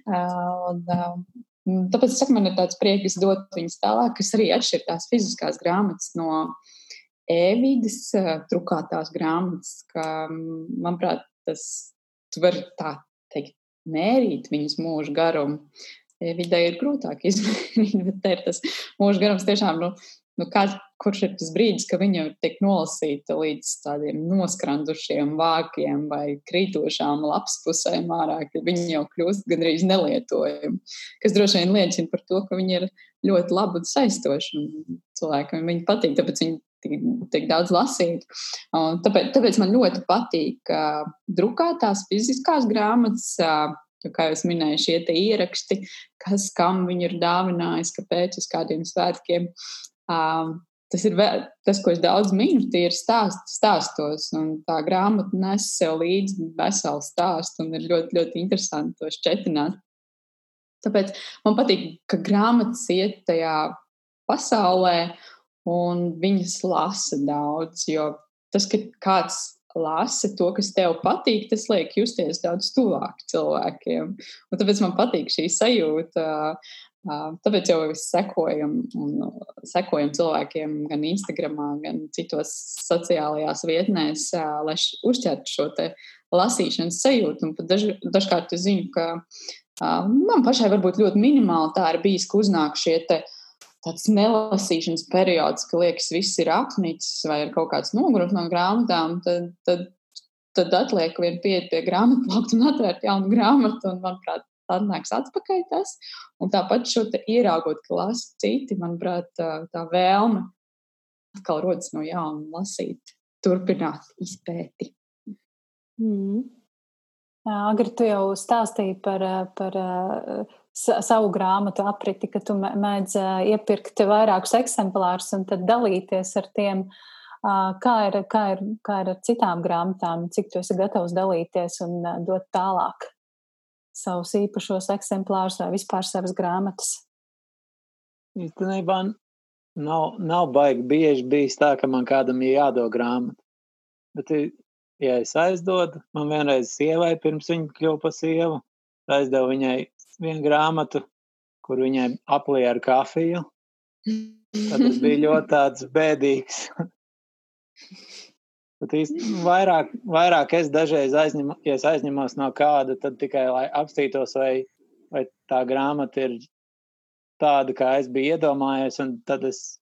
Uh, un, uh, tāpēc es saku, man ir tāds prieks dot viņas tālāk, kas arī atšķir tās fiziskās grāmatas no e-vidas drukātās grāmatas, ka, manuprāt, tas tu vari tā teikt, mērīt viņas mūža garumu. E-vidē ir grūtāk izmērīt, bet te ir tas mūža garums tiešām, nu, nu kā, kurš ir tas brīdis, ka viņa tiek nolasīta līdz tādiem noskrandušiem vākiem vai krītošām lapspusēm ārā, ka viņa jau kļūst gandrīz nelietojama, kas droši vien liecina par to, ka viņa ir ļoti laba un saistoša. Un cilvēkam viņa patīk, tāpēc viņa tik, tik daudz lasīt. Un tāpēc, tāpēc man ļoti patīk uh, drukātās fiziskās grāmatas. Uh, Jo, kā jau minēju, šie ieraksti, kas kam viņu ir dāvinājis, kāpēc uz kādiem svētkiem. Uh, tas ir vēl, tas, ko es daudz minu, tie ir stāst, stāstos. Tā grāmata nes sev līdzi veselu stāstu un ir ļoti, ļoti interesanti to šķetināt. Tāpēc man patīk, ka grāmatas iet tajā pasaulē un viņas lasa daudz. Jo tas, ka kāds lasa to, kas tev patīk, tas liek justies daudz tuvāk cilvēkiem. Un tāpēc man patīk šī sajūta. Tāpēc jau mēs sekojam, un, sekojam cilvēkiem gan Instagram, gan citos sociālajās vietnēs, lai uzķertu šo lasīšanas sajūtu. Un daž, dažkārt es zinu, ka man pašai varbūt ļoti minimāli tā ir bijis, ka uznāk šie te, tāds nelasīšanas periods, ka liekas, viss ir apnicis vai ir kaut kāds nogurums no grāmatām, tad, tad, tad atliek vien pieiet pie grāmatu plaukta un atvērt jaunu grāmatu. Un, manuprāt, atnāks atpakaļ tas. Un tāpat šo ieraugot, ka lasa citi, manuprāt, tā vēlme atkal rodas no jauna lasīt, turpināt izpēti. Mm. Agri, tu jau stāstīji par, par savu grāmatu apriti, ka tu mēdz iepirkt vairākus eksemplārus un tad dalīties ar tiem. Kā ir, kā, ir, kā ir ar citām grāmatām, cik tu esi gatavs dalīties un dot tālāk? Savus īpašos eksemplārus vai vispār savas grāmatas? Īstenībā nav, nav baigi bieži bijis tā, ka man kādam ir jādod grāmata. Bet, ja es aizdodu, man vienreiz sievai, pirms viņa kļuva par sievu, aizdevu viņai vienu grāmatu, kur viņai aplīja ar kafiju. Tad tas bija ļoti tāds bēdīgs. Bet īstenībā vairāk, vairāk es dažreiz aizņemu, ja es aizņemos no kāda, tad tikai lai apstītos, vai, vai tā grāmata ir tāda, kā es biju iedomājies, tad es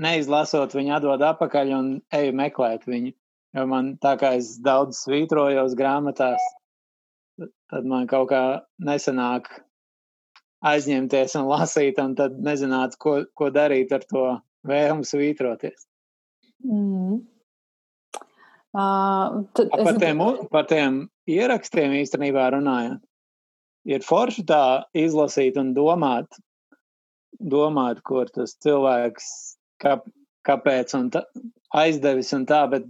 neizlasot viņu atdod atpakaļ un eju meklēt viņu. Jo man tā kā es daudz svītrojos grāmatās, tad man kaut kā nesanāk aizņemties un lasīt, un tad nezināt, ko, ko darīt ar to vēlmu svītroties. Mm. Uh, tad, es... par, tiem, par tiem ierakstiem īstenībā runājot, ir forši tā izlasīt un domāt, domāt, kur tas cilvēks, kā, kāpēc un tā, aizdevis un tā, bet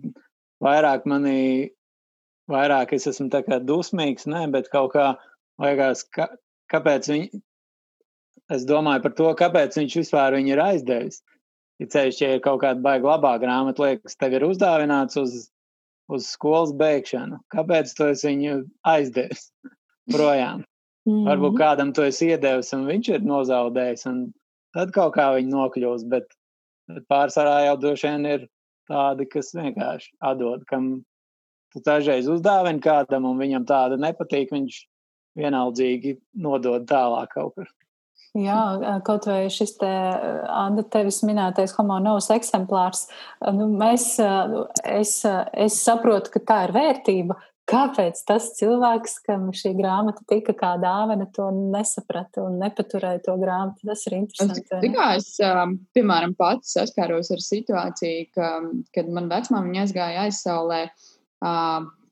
vairāk manī, vairāk es esmu tā kā dusmīgs, ne, bet kaut kā liekas, ka, kāpēc viņi, es domāju par to, kāpēc viņš vispār viņu ir aizdevis. Ja ceļš, ja ir kaut kāda baiga labā grāmata, liekas, tev ir uzdāvināts uz uz skolas beigšanu. Kāpēc tu viņu aizdevis projām? Mm. Varbūt kādam to esi iedevis, un viņš ir nozaudējis, un tad kaut kā viņi nokļūst. Bet, bet pārsvarā jau droši vien ir tādi, kas vienkārši atdod, kam tu dažreiz uzdāvini kādam, un viņam tāda nepatīk, viņš vienaldzīgi nodod tālāk kaut kur. Jā, kaut vai šis te, Anda, tevis minētais homonovs eksemplārs, nu, mēs, es, es saprotu, ka tā ir vērtība. Kāpēc tas cilvēks, kam šī grāmata tika kā dāvana, to nesaprata un nepaturēja to grāmatu? Tas ir interesanti. Tikā es, piemēram, pats saskāros ar situāciju, ka, kad man vecmāmiņa aizgāja aizsaulē,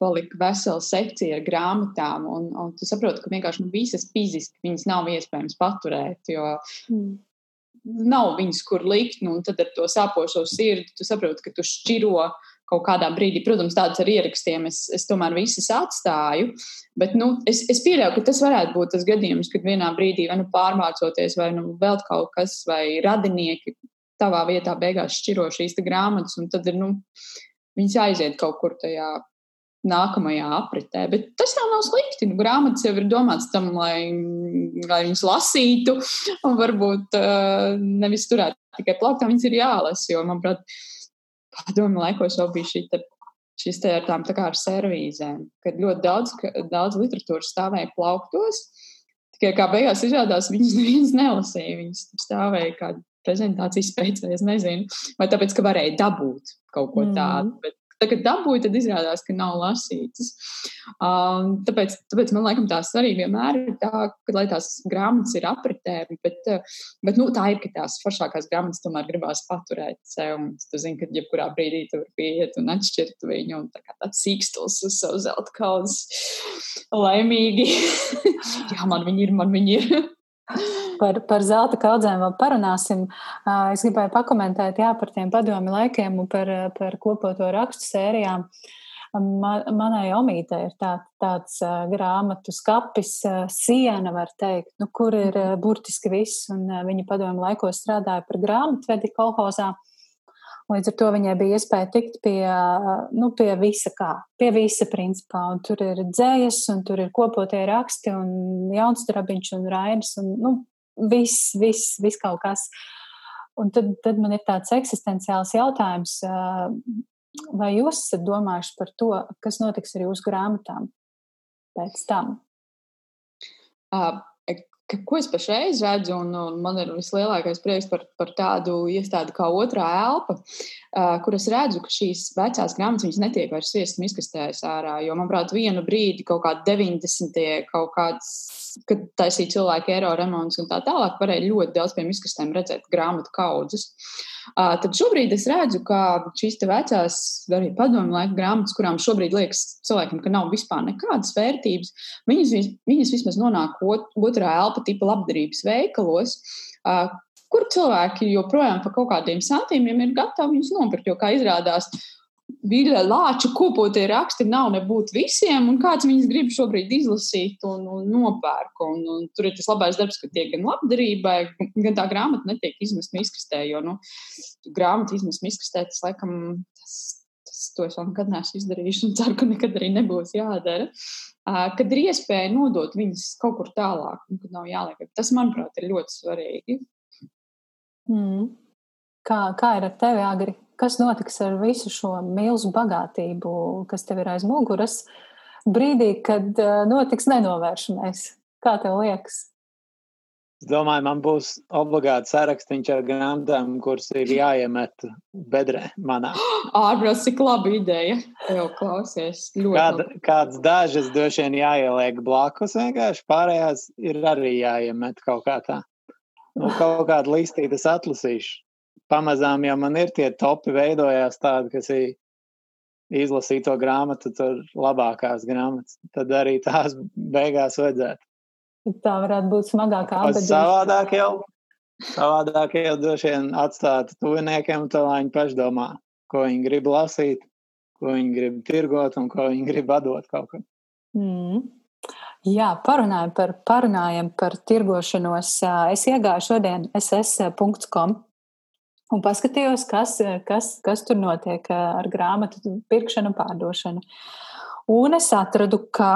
palika vesela sekcija ar grāmatām, un, un tu saproti, ka vienkārši nu, visas fiziski viņas nav iespējams paturēt, jo mm. nav viņas, kur likt, nu, un tad ar to sāpošo sirdi tu saproti, ka tu šķiro kaut kādā brīdī, protams, tāds ar ierakstiem es, es tomēr visas atstāju, bet nu, es, es pieļauju, ka tas varētu būt tas gadījums, kad vienā brīdī vai nu pārmācoties, vai nu vēl kaut kas, vai radinieki tavā vietā beigās šķiro šīs grāmatas, un tad ir, nu, viņas aiziet kaut kur tajā nākamajā apritē. Bet tas jau nav slikti. Nu, grāmatas jau ir domāts tam, lai, lai viņas lasītu, un varbūt uh, nevis turētu tikai plauktā, viņas ir jālasa. Jo, manuprāt, padomu laikos jau bija šī te, šis te ar tām tā kā ar servīzēm, kad ļoti daudz, daudz literatūras stāvēja plauktos. Tikai kā beigās izrādās, viņas neviens nelasīja. Viņas stāvēja kāda prezentācijas pēc, vai es nezinu, vai tāpēc, ka varēja dabūt kaut ko tādu. Mm. Bet Tagad dabūju, tad izrādās, ka nav lasītas. Um, tāpēc, tāpēc man liekas, tās arī vienmēr ir tā, ka lai tās grāmatas ir apritē, bet, bet nu, tā ir, ka tās foršākās grāmatas tomēr gribās paturēt sev. Tu zini, ka jebkurā brīdī tu vari pieiet un atšķirt viņu un tā kā tāds sīkstils uz savu zelta kaudzes. Laimīgi. Jā, man viņi ir, man viņi ir. Par, par zelta kaudzēm vēl parunāsim. Es gribēju pakomentēt jā, par tiem padomi laikiem un par, par kopoto rakstu sērijām. Man, manai omītei ir tā, tāds uh, grāmatu skapis, uh, siena, var teikt, nu, kur ir uh, burtiski viss. Un, uh, viņa padomu laikos strādāja par grāmatvedi kolhozā. Līdz ar to viņai bija iespēja tikt pie, nu, pie visa kā, pie visa principā. Un tur ir dzējas, un tur ir kopotie raksti, un jauns drabiņš un rainas, un nu, viss, viss, viss kaut kas. Un tad, tad man ir tāds eksistenciāls jautājums, vai jūs esat domājuši par to, kas notiks ar jūsu grāmatām pēc tam? Uh, ko es pašreiz redzu, un, un man ir vislielākais prieks par, par tādu iestādi kā otrā elpa, uh, kur es redzu, ka šīs vecās grāmatas netiek vairs sviestas izkastēs ārā. Jo, manuprāt, vienu brīdi, kaut kādā 90. kaut kāds, kad taisīja cilvēki eiro remonts un tā tālāk, varēja ļoti daudz pie izkastēm redzēt grāmatu kaudzes. Uh, tad šobrīd es redzu, ka šīs vecās, arī padomu laika grāmatas, kurām šobrīd liekas cilvēkiem, ka nav vispār nekādas vērtības, viņas, viņas vismaz nonāk otrā elpa tipa labdarības veikalos. Uh, kur cilvēki joprojām par kaut kādiem santīmiem ir gatavi viņus nopirkt. Jo, kā izrādās, Viļņa lāča kopotie raksti nav nebūt visiem, un kāds viņus grib šobrīd izlasīt un, un nopērk. Un, un tur ir tas labais darbs, ka tiek gan labdarībai, gan tā grāmata netiek izmesta izkastē, jo nu, grāmata izmesta izkastē, tas laikam, tas, tas to es vēl nekad neesmu izdarījis un ceru, ka nekad arī nebūs jādara. Kad ir iespēja nodot viņas kaut kur tālāk, un kad nav jāliek. Tas, manuprāt, ir ļoti svarīgi. Mm. Kā, kā ir ar tevi, Agri? kas notiks ar visu šo milzu bagātību, kas tev ir aiz muguras, brīdī, kad eh, notiks nenovēršamais. Kā tev liekas? Es domāju, man būs obligāti sarakstīns ar grāmatām, kuras ir jāiemet bedrē manā. Ārprāts, cik laba ideja. Jau klausies. Kād, kāds dažas droši vien jāieliek blakus vienkārši, pārējās ir arī jāiemet kaut kā tā. Nu, kaut kādu listīti es atlasīšu pamazām jau man ir tie topi veidojās tādi, kas ir izlasīt to grāmatu, tur labākās grāmatas. Tad arī tās beigās vajadzētu. Tā varētu būt smagākā atbildība. Savādāk jau, savādāk jau droši vien atstāt tuviniekiem, to lai viņi paši domā, ko viņi grib lasīt, ko viņi grib tirgot un ko viņi grib atdot kaut kam. Mm. Jā, parunājam par, parunājam par tirgošanos. Es iegāju šodien ss.com un paskatījos, kas, kas, kas tur notiek ar grāmatu pirkšanu un pārdošanu. Un es atradu, ka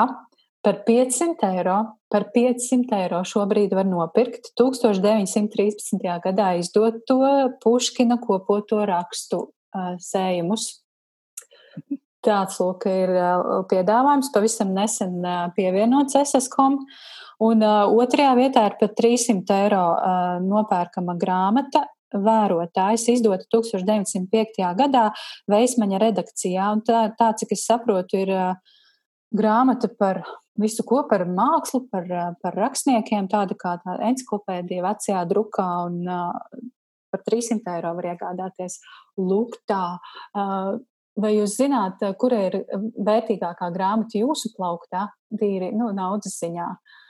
par 500 eiro, par 500 eiro šobrīd var nopirkt 1913. gadā izdoto Puškina kopoto rakstu uh, sējumus. Tāds lūk ir piedāvājums, pavisam nesen pievienots SSCOM. Un uh, otrajā vietā ir pat 300 eiro uh, nopērkama grāmata vērotājs, izdota 1905. gadā Veismaņa redakcijā. Un tā, tā, cik es saprotu, ir grāmata par visu ko par mākslu, par, par rakstniekiem, tāda kā tā enciklopēdija vecajā drukā. Un, Par 300 eiro var iegādāties. Lūk, tā. Vai jūs zināt, kura ir vērtīgākā grāmata jūsu plauktā, tīri nu, naudas ziņā? Uh,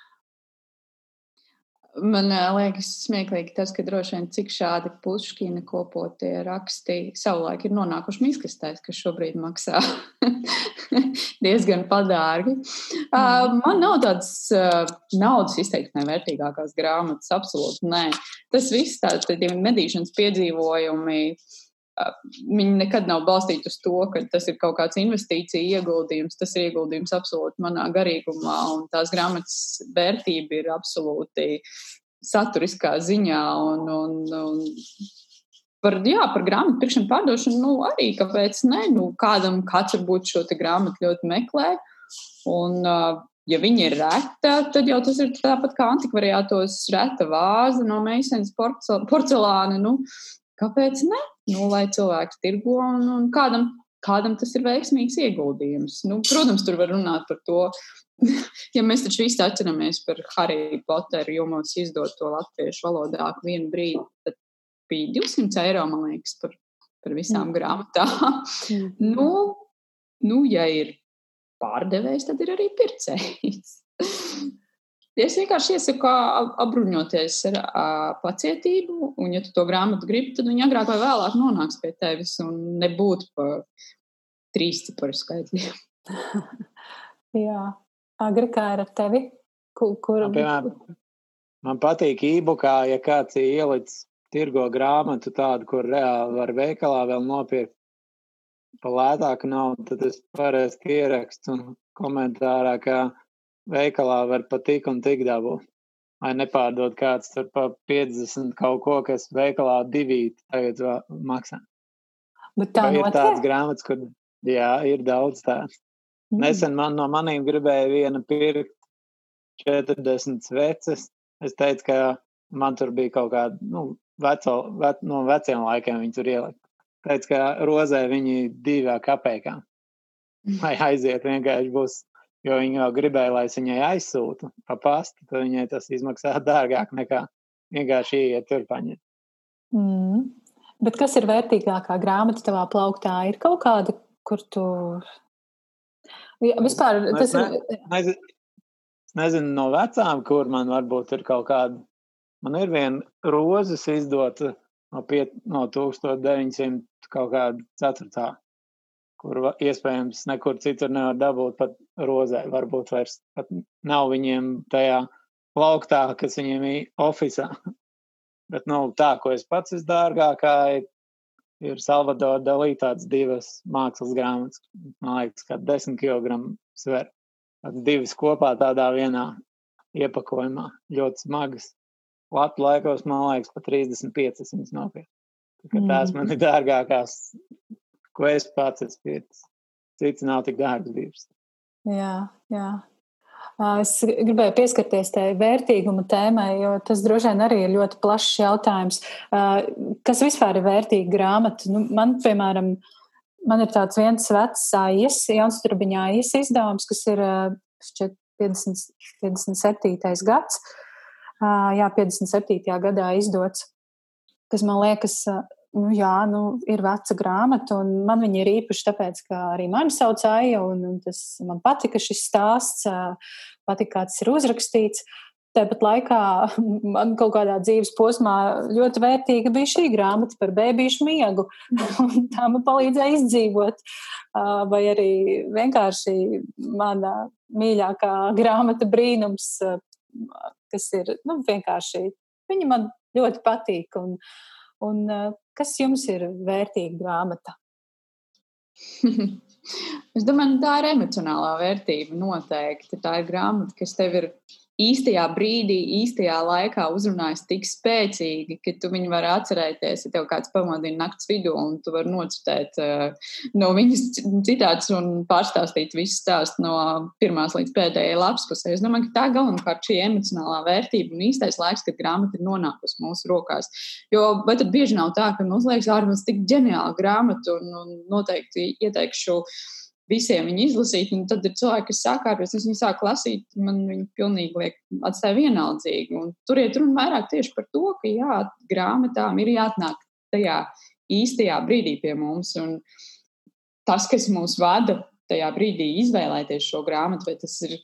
Man liekas, smieklīgi tas, ka droši vien cik šādi puškina kopotie raksti savulaik ir nonākuši miskastēs, kas šobrīd maksā diezgan padārgi. Uh, man nav tādas uh, naudas izteiksmē vērtīgākās grāmatas, absolūti nē. Tas viss tādi medīšanas piedzīvojumi, Viņi nekad nav balstīti uz to, ka tas ir kaut kāds investīcija ieguldījums. Tas ir ieguldījums absolūti manā garīgumā, un tās grāmatas vērtība ir absolūti saturiskā ziņā. Un, un, un par, jā, par grāmatu pirkšanu, pārdošanu, nu, arī kāpēc ne? Nu, kādam kāds varbūt šo grāmatu ļoti meklē. Un, ja viņa ir reta, tad jau tas ir tāpat kā antikvariātos reta vāze no meisnes porcelāna. Nu, Kāpēc ne? Nu, lai cilvēks tirgo un, un kādam, kādam tas ir veiksmīgs ieguldījums. Nu, protams, tur var runāt par to. ja mēs taču visi atceramies par Harry Potteru, jo mums izdod to latviešu valodā vienu brīdi, tad bija 200 eiro, man liekas, par, par visām mm. grāmatām. Mm. nu, nu, ja ir pārdevējs, tad ir arī pircējs. Es vienkārši iesaku apbruņoties ar uh, pacietību, un, ja tu to grāmatu gribi, tad viņi agrāk vai vēlāk nonāks pie tevis un nebūtu pa trīs ciparu skaitļiem. Jā, agri kā ir ar tevi? Kur, kur... Man, piemēram, man patīk e-bookā, ja kāds ir ielicis tirgo grāmatu tādu, kur reāli var veikalā vēl nopirkt pa lētāku naudu, tad es parasti ierakstu komentārā, ka veikalā var pat tik un tik dabūt. Vai nepārdod kāds tur pa 50 kaut ko, kas veikalā divīt tagad maksā. Bet tā ir tāds grāmatas, kur jā, ir daudz tādu. Mm. Nesen man no maniem gribēja viena pirkt 40 sveces. Es teicu, ka man tur bija kaut kāda, nu, veco, ve, no veciem laikiem viņi tur ielika. Teicu, ka rozē viņi divā kapēkā. Vai aiziet vienkārši būs, jo viņi jau gribēja, lai es viņai aizsūtu pa pastu, tad viņai tas izmaksā dārgāk nekā vienkārši iet tur paņemt. Mm. Bet kas ir vērtīgākā grāmata tavā plauktā? Ir kaut kāda, kur tu. Ja, vispār tas ne, ir. Nezinu, nezinu no vecām, kur man varbūt ir kaut kāda. Man ir viena rozes izdota no, piet, no 1900 kaut kāda ceturtā, kur iespējams nekur citur nevar dabūt pat rozē. Varbūt vairs pat nav viņiem tajā plauktā, kas viņiem ir oficiālā. Bet nu, tā, ko es pats visdārgākā ir, Salvador Dalī tādas divas mākslas grāmatas, man liekas, kā 10 kg sver. Tāds divas kopā tādā vienā iepakojumā, ļoti smagas. Latvijas laikos, man liekas, pa 35 viņas nopirkt. Tās mm. man ir dārgākās, ko es pats esmu pircis. Cits nav tik dārgs bijis. Jā, jā. Es gribēju pieskarties tai vērtīguma tēmai, jo tas droši vien arī ir ļoti plašs jautājums. Kas vispār ir vērtīga grāmata? Nu, man, piemēram, man ir tāds viens vecs AIS, Jauns Turbiņā AIS izdevums, kas ir šķiet 50, 57. gads. Jā, 57. gadā izdots, kas man liekas nu, jā, nu, ir veca grāmata, un man viņa ir īpaši tāpēc, ka arī mani sauc Aija, un, un tas man patika šis stāsts, patika, kā tas ir uzrakstīts. Tāpat laikā man kaut kādā dzīves posmā ļoti vērtīga bija šī grāmata par bērnu miegu. tā man palīdzēja izdzīvot. Vai arī vienkārši mana mīļākā grāmata brīnums, kas ir nu, vienkārši. Viņa man ļoti patīk. Un, Un, kas jums ir vērtīga grāmata? es domāju, tā ir emocionālā vērtība noteikti. Tā ir grāmata, kas tev ir īstajā brīdī, īstajā laikā uzrunājis tik spēcīgi, ka tu viņu vari atcerēties, ja tev kāds pamodina naktas vidū, un tu vari nocitēt uh, no viņas citāts un pārstāstīt visu stāstu no pirmās līdz pēdējai lapas pusē. Es domāju, ka tā galvenokārt šī emocionālā vērtība un īstais laiks, kad grāmata ir nonākusi mūsu rokās. Jo vai tad bieži nav tā, ka mums liekas, ārpus tik ģeniāla grāmata un, un noteikti ieteikšu visiem viņu izlasīt, un tad ir cilvēki, kas sākārtos, es viņu sāku lasīt, man viņi pilnīgi liek, atstāja vienaldzīgi. Un tur iet runa vairāk tieši par to, ka jā, grāmatām ir jāatnāk tajā īstajā brīdī pie mums. Un tas, kas mūs vada tajā brīdī izvēlēties šo grāmatu, vai tas ir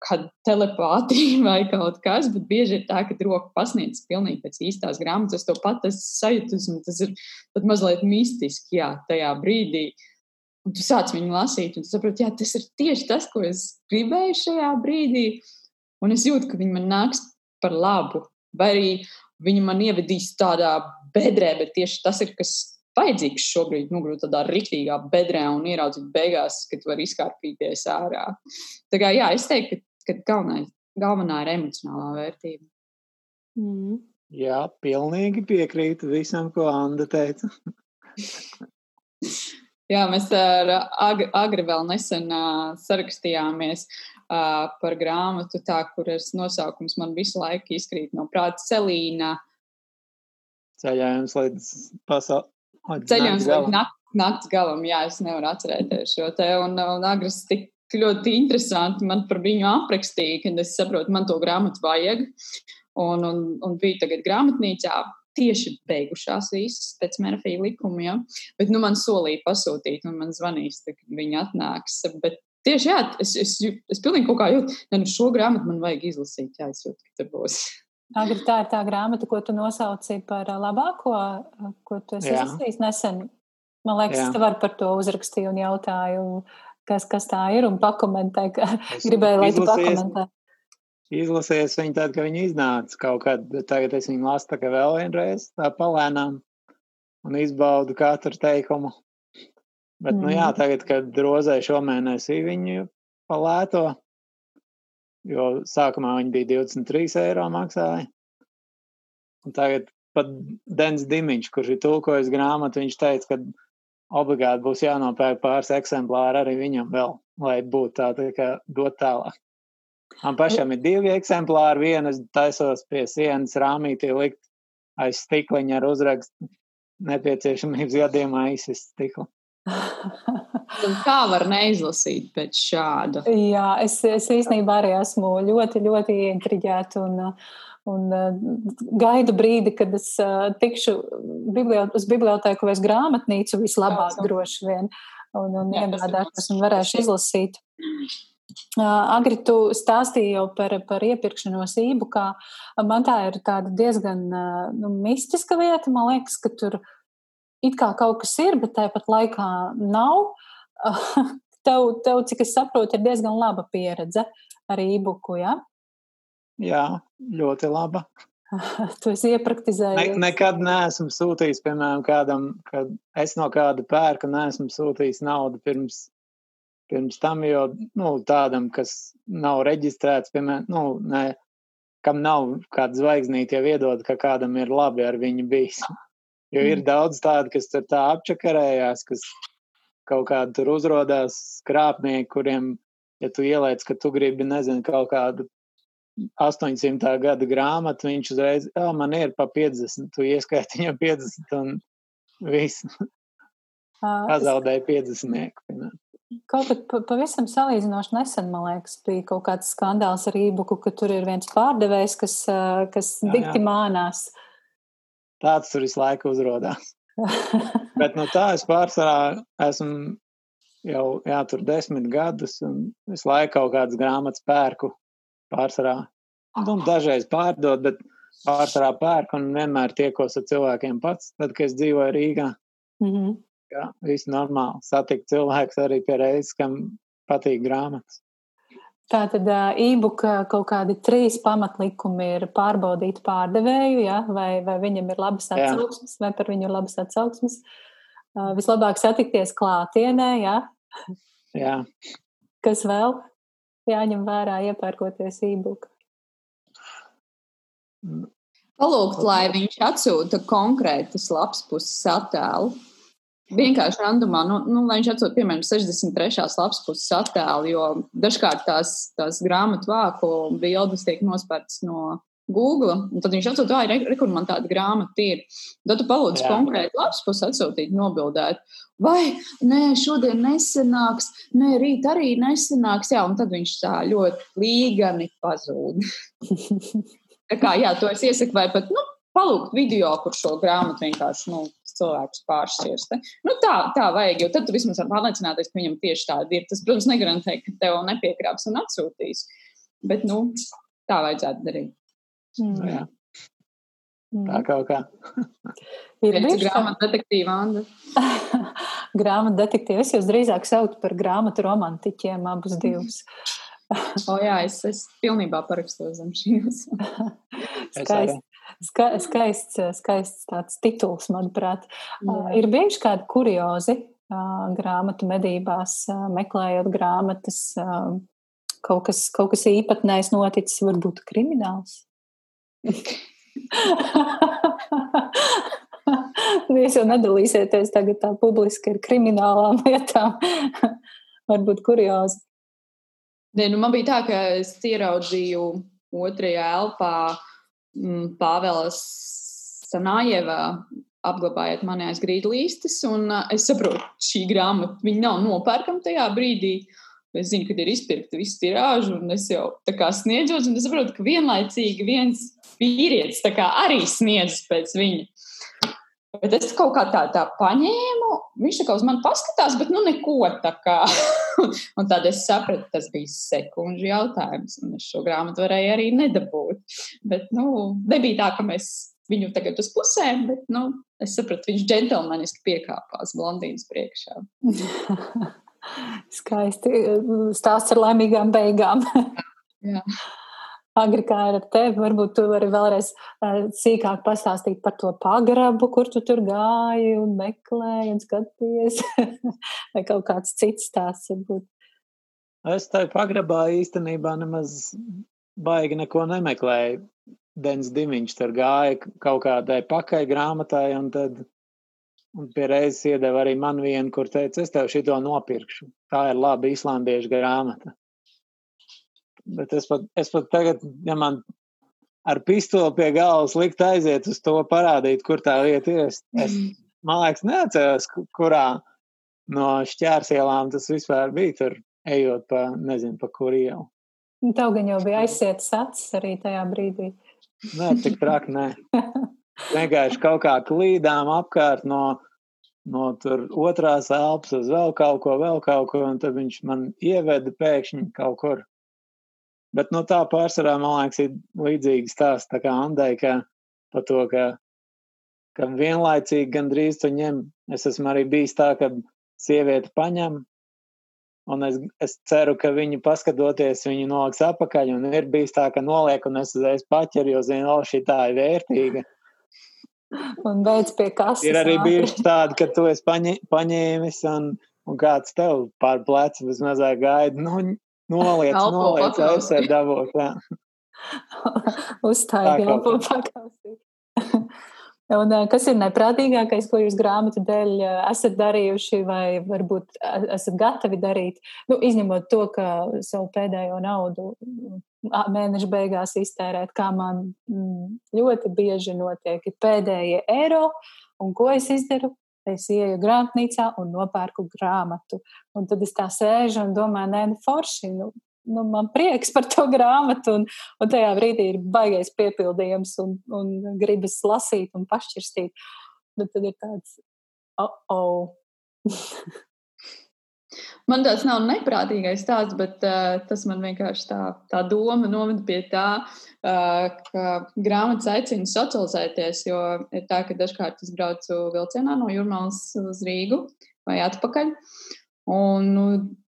kāda telepātija vai kaut kas, bet bieži ir tā, ka roka pasniedz pilnīgi pēc īstās grāmatas. Es to pat esmu sajūtis, un tas ir pat mazliet mistiski, jā, tajā brīdī. Uh, Un tu sāc viņu lasīt, un tu saproti, jā, tas ir tieši tas, ko es gribēju šajā brīdī. Un es jūtu, ka viņi man nāks par labu. Vai arī viņi man ievedīs tādā bedrē, bet tieši tas ir, kas vajadzīgs šobrīd, nogrūt tādā rīktīgā bedrē un ieraudzīt beigās, kad var izkārpīties ārā. Tā kā jā, es teiktu, ka, ka galvenā, galvenā ir emocionālā vērtība. Mm. Jā, pilnīgi piekrītu visam, ko Anna teica. Jā, mēs ar Agri, Agri vēl nesen uh, sarakstījāmies uh, par grāmatu, tā, kuras nosaukums man visu laiku izkrīt no prāta Celīna. Ceļojums līdz pasaules. Ceļojums līdz nak nakts galam, jā, es nevaru atcerēties šo te, un, un Agris tik ļoti interesanti man par viņu aprakstīja, kad es saprotu, man to grāmatu vajag, un, un, un biju tagad grāmatnīcā, tieši beigušās visas pēc Merfija likuma, ja? bet nu, man solīja pasūtīt, un man zvanīs, kad viņi atnāks. Bet tieši jā, es, es, es pilnīgi kaut kā jūtu, ka nu, šo grāmatu man vajag izlasīt, jā, es jūtu, ka tur būs. Agri, tā ir tā grāmata, ko tu nosauci par labāko, ko tu esi izlasījis nesen. Man liekas, jā. tev var par to uzrakstīju un jautāju, kas, kas tā ir, un pakomentē, ka gribēju, lai tu pakomentē. Izlasīju viņu tad, kad viņi iznāca kaut kad, bet tagad es viņu lasu tā kā vēl vienreiz, tā palēnām, un izbaudu katru teikumu. Bet, mm. nu jā, mhm. tagad, kad rozē šomēnesī viņu palēto, jo sākumā viņi bija 23 eiro maksāja, un tagad pat Dens Dimiņš, kurš ir tulkojis grāmatu, viņš teica, ka obligāti būs jānopērk pāris eksemplāri arī viņam vēl, lai būtu tā, tā kā dot tālāk. Man pašam ir divi eksemplāri. Vienu es taisos pie sienas rāmītī likt aiz stikliņa ar uzrakstu nepieciešamības gadījumā izsist stiklu. kā var neizlasīt pēc šāda? Jā, es, es īstenībā arī esmu ļoti, ļoti ieintriģēta un, un gaidu brīdi, kad es tikšu bibliot, uz bibliotēku vai uz grāmatnīcu vislabāk droši vien un, un iegādāšos un varēšu izlasīt. Agri, tu stāstīji jau par, par iepirkšanos e-bookā. Man tā ir tāda diezgan nu, mistiska vieta. Man liekas, ka tur it kā kaut kas ir, bet tāpat laikā nav. Tev, tev, cik es saprotu, ir diezgan laba pieredze ar e-booku, ja? Jā, ļoti laba. tu esi iepraktizējis. Ne, nekad neesmu sūtījis, piemēram, kādam, kad es no kāda pērka neesmu sūtījis naudu pirms pirms tam, jo nu, tādam, kas nav reģistrēts, piemēram, nu, ne, kam nav kāda zvaigznīte jau iedod, ka kādam ir labi ar viņu bijis. Jo ir mm. daudz tādu, kas tur tā apčakarējās, kas kaut kādu tur uzrodās krāpnieki, kuriem, ja tu ieliec, ka tu gribi, nezinu, kaut kādu 800. gada grāmatu, viņš uzreiz, ah, man ir pa 50, tu ieskaiti viņam 50 un viss. Pazaudēja 50. Piemēram. Kaut kad pavisam salīdzinoši nesen, man liekas, bija kaut kāds skandāls ar ībuku, ka tur ir viens pārdevējs, kas, kas jā, dikti jā. mānās. Tāds tur visu laiku uzrodās. Bet no nu, tā es pārsvarā esmu jau jā, tur desmit gadus un visu laiku kaut kādas grāmatas pērku pārsvarā. Nu, dažreiz pārdot, bet pārsvarā pērku un vienmēr tiekos ar cilvēkiem pats, tad, kad es dzīvoju Rīgā. Mm -hmm. Jā, viss normāli. Satikt cilvēks arī pie reizes, kam patīk grāmatas. Tā tad e-book kaut kādi trīs pamatlikumi ir pārbaudīt pārdevēju, ja? vai, vai viņam ir labas atsauksmes, Jā. vai par viņu ir labas atsauksmes. Vislabāk satikties klātienē, ja? Jā. Kas vēl jāņem vērā iepērkoties e-book? Palūgt, lai viņš atsūta konkrētas lapas puses attēlu vienkārši randumā, nu, nu, lai viņš atsūta, piemēram, 63. lapas puses attēlu, jo dažkārt tās, tās grāmatu vāku bildes tiek nospērtas no Google, un tad viņš atsūta, ah, re, kur man tāda grāmata ir. Tad tu palūdzi konkrēti lapas puses atsūtīt, nobildēt. Vai, nē, šodien nesanāks, nē, rīt arī nesanāks, jā, un tad viņš tā ļoti līgani pazūd. tā kā, jā, to es iesaku, vai pat, nu, palūgt video, kur šo grāmatu vienkārši, nu, cilvēkus pāršķirst. Nu, tā, tā vajag, jo tad tu vismaz vari pārliecināties, ka viņam tieši tāda ir. Tas, protams, negarantē, ka tev nepiekrāps un atsūtīs. Bet, nu, tā vajadzētu darīt. Mm. Jā. Mm. Tā kaut kā. ir bijusi grāmatu detektīva, Anna. grāmatu detektīva. Es jūs drīzāk saucu par grāmatu romantiķiem abus divus. o jā, es, es pilnībā parakstos zem šīs. Skaisti. Ska, skaists, skaists tāds tituls, manuprāt. Jā. Ir bijuši kādi kuriozi grāmatu medībās, meklējot grāmatas, kaut kas, kaut kas īpatnējs noticis, varbūt krimināls. Jūs jau nedalīsieties tagad tā publiski ar kriminālām lietām. varbūt kuriozi. Ne, nu man bija tā, ka es ieraudzīju otrajā elpā Mm, Pāvela Sanājeva apglabājiet mani aiz grīdlīstes, un uh, es saprotu, šī grāmata, viņa nav nopērkama tajā brīdī. Es zinu, ka ir izpirkta visu tirāžu, un es jau tā kā sniedzos, un es saprotu, ka vienlaicīgi viens vīrietis arī sniedz pēc viņa. Bet es kaut kā tā, tā paņēmu, viņš tā kā uz mani paskatās, bet nu neko tā kā. un tad es sapratu, tas bija sekundžu jautājums, un es šo grāmatu varēju arī nedabūt. Bet, nu, nebija tā, ka mēs viņu tagad uz pusēm, bet, nu, es sapratu, viņš džentlmeniski piekāpās blondīnas priekšā. Skaisti stāsts ar laimīgām beigām. Jā. Agri, kā ar tevi, varbūt tu vari vēlreiz uh, sīkāk pastāstīt par to pagrabu, kur tu tur gāji un meklēji un skaties, vai kaut kāds cits stāsts varbūt. Es tajā pagrabā īstenībā nemaz baigi neko nemeklēju. Dens Dimiņš tur gāja kaut kādai pakai grāmatai, un tad un pie reizes iedeva arī man vienu, kur teica, es tev šito nopirkšu. Tā ir laba islandiešu grāmata. Bet es pat, es pat tagad, ja man ar pistoli pie galvas likt aiziet uz to parādīt, kur tā vieta ir, es, es man liekas, neatceros, kurā no šķērsielām tas vispār bija tur, ejot pa, nezinu, pa kur ielu. Tev gan jau bija aizsietas acis arī tajā brīdī. Nē, tik traki, nē. Vienkārši kaut kā klīdām apkārt no, no tur otrās elpas uz vēl kaut ko, vēl kaut ko, un tad viņš man ieveda pēkšņi kaut kur. Bet no tā pārsvarā, man liekas, ir līdzīgs stāsts tā kā Andai, ka par to, ka, ka vienlaicīgi gandrīz tu ņem. Es esmu arī bijis tā, ka sieviete paņem Un es, es ceru, ka viņi paskatoties, viņi noliks apakaļ. Un ir bijis tā, ka noliek, un es uzreiz paķeru, jo zinu, o, šī tā ir vērtīga. Un beidz pie kases. Ir arī bijuši tādi, ka tu esi paņē, paņēmis, un, un kāds tev pār plecu vismazāk gaida. Nu, noliec, noliec, ar dabūšu. Uzstāj, elpo pakausīt. Un, kas ir neprātīgākais, ko jūs grāmatu dēļ esat darījuši, vai varbūt esat gatavi darīt? Nu, izņemot to, ka savu pēdējo naudu mēneša beigās iztērēt, kā man ļoti bieži notiek, ir pēdējie eiro, un ko es izdaru? Es ieju grāmatnīcā un nopērku grāmatu. Un tad es tā sēžu un domāju, nē, nu, forši, nu, nu, man prieks par to grāmatu, un, un tajā brīdī ir baigais piepildījums, un, un gribas lasīt un pašķirstīt. Bet tad ir tāds, oh, oh. Man tāds nav neprātīgais stāsts, bet uh, tas man vienkārši tā, tā doma novada pie tā, uh, ka grāmatas aicina socializēties. Jo ir tā, ka dažkārt es braucu vilcienā no Jurmālas uz Rīgu vai atpakaļ. Un, nu,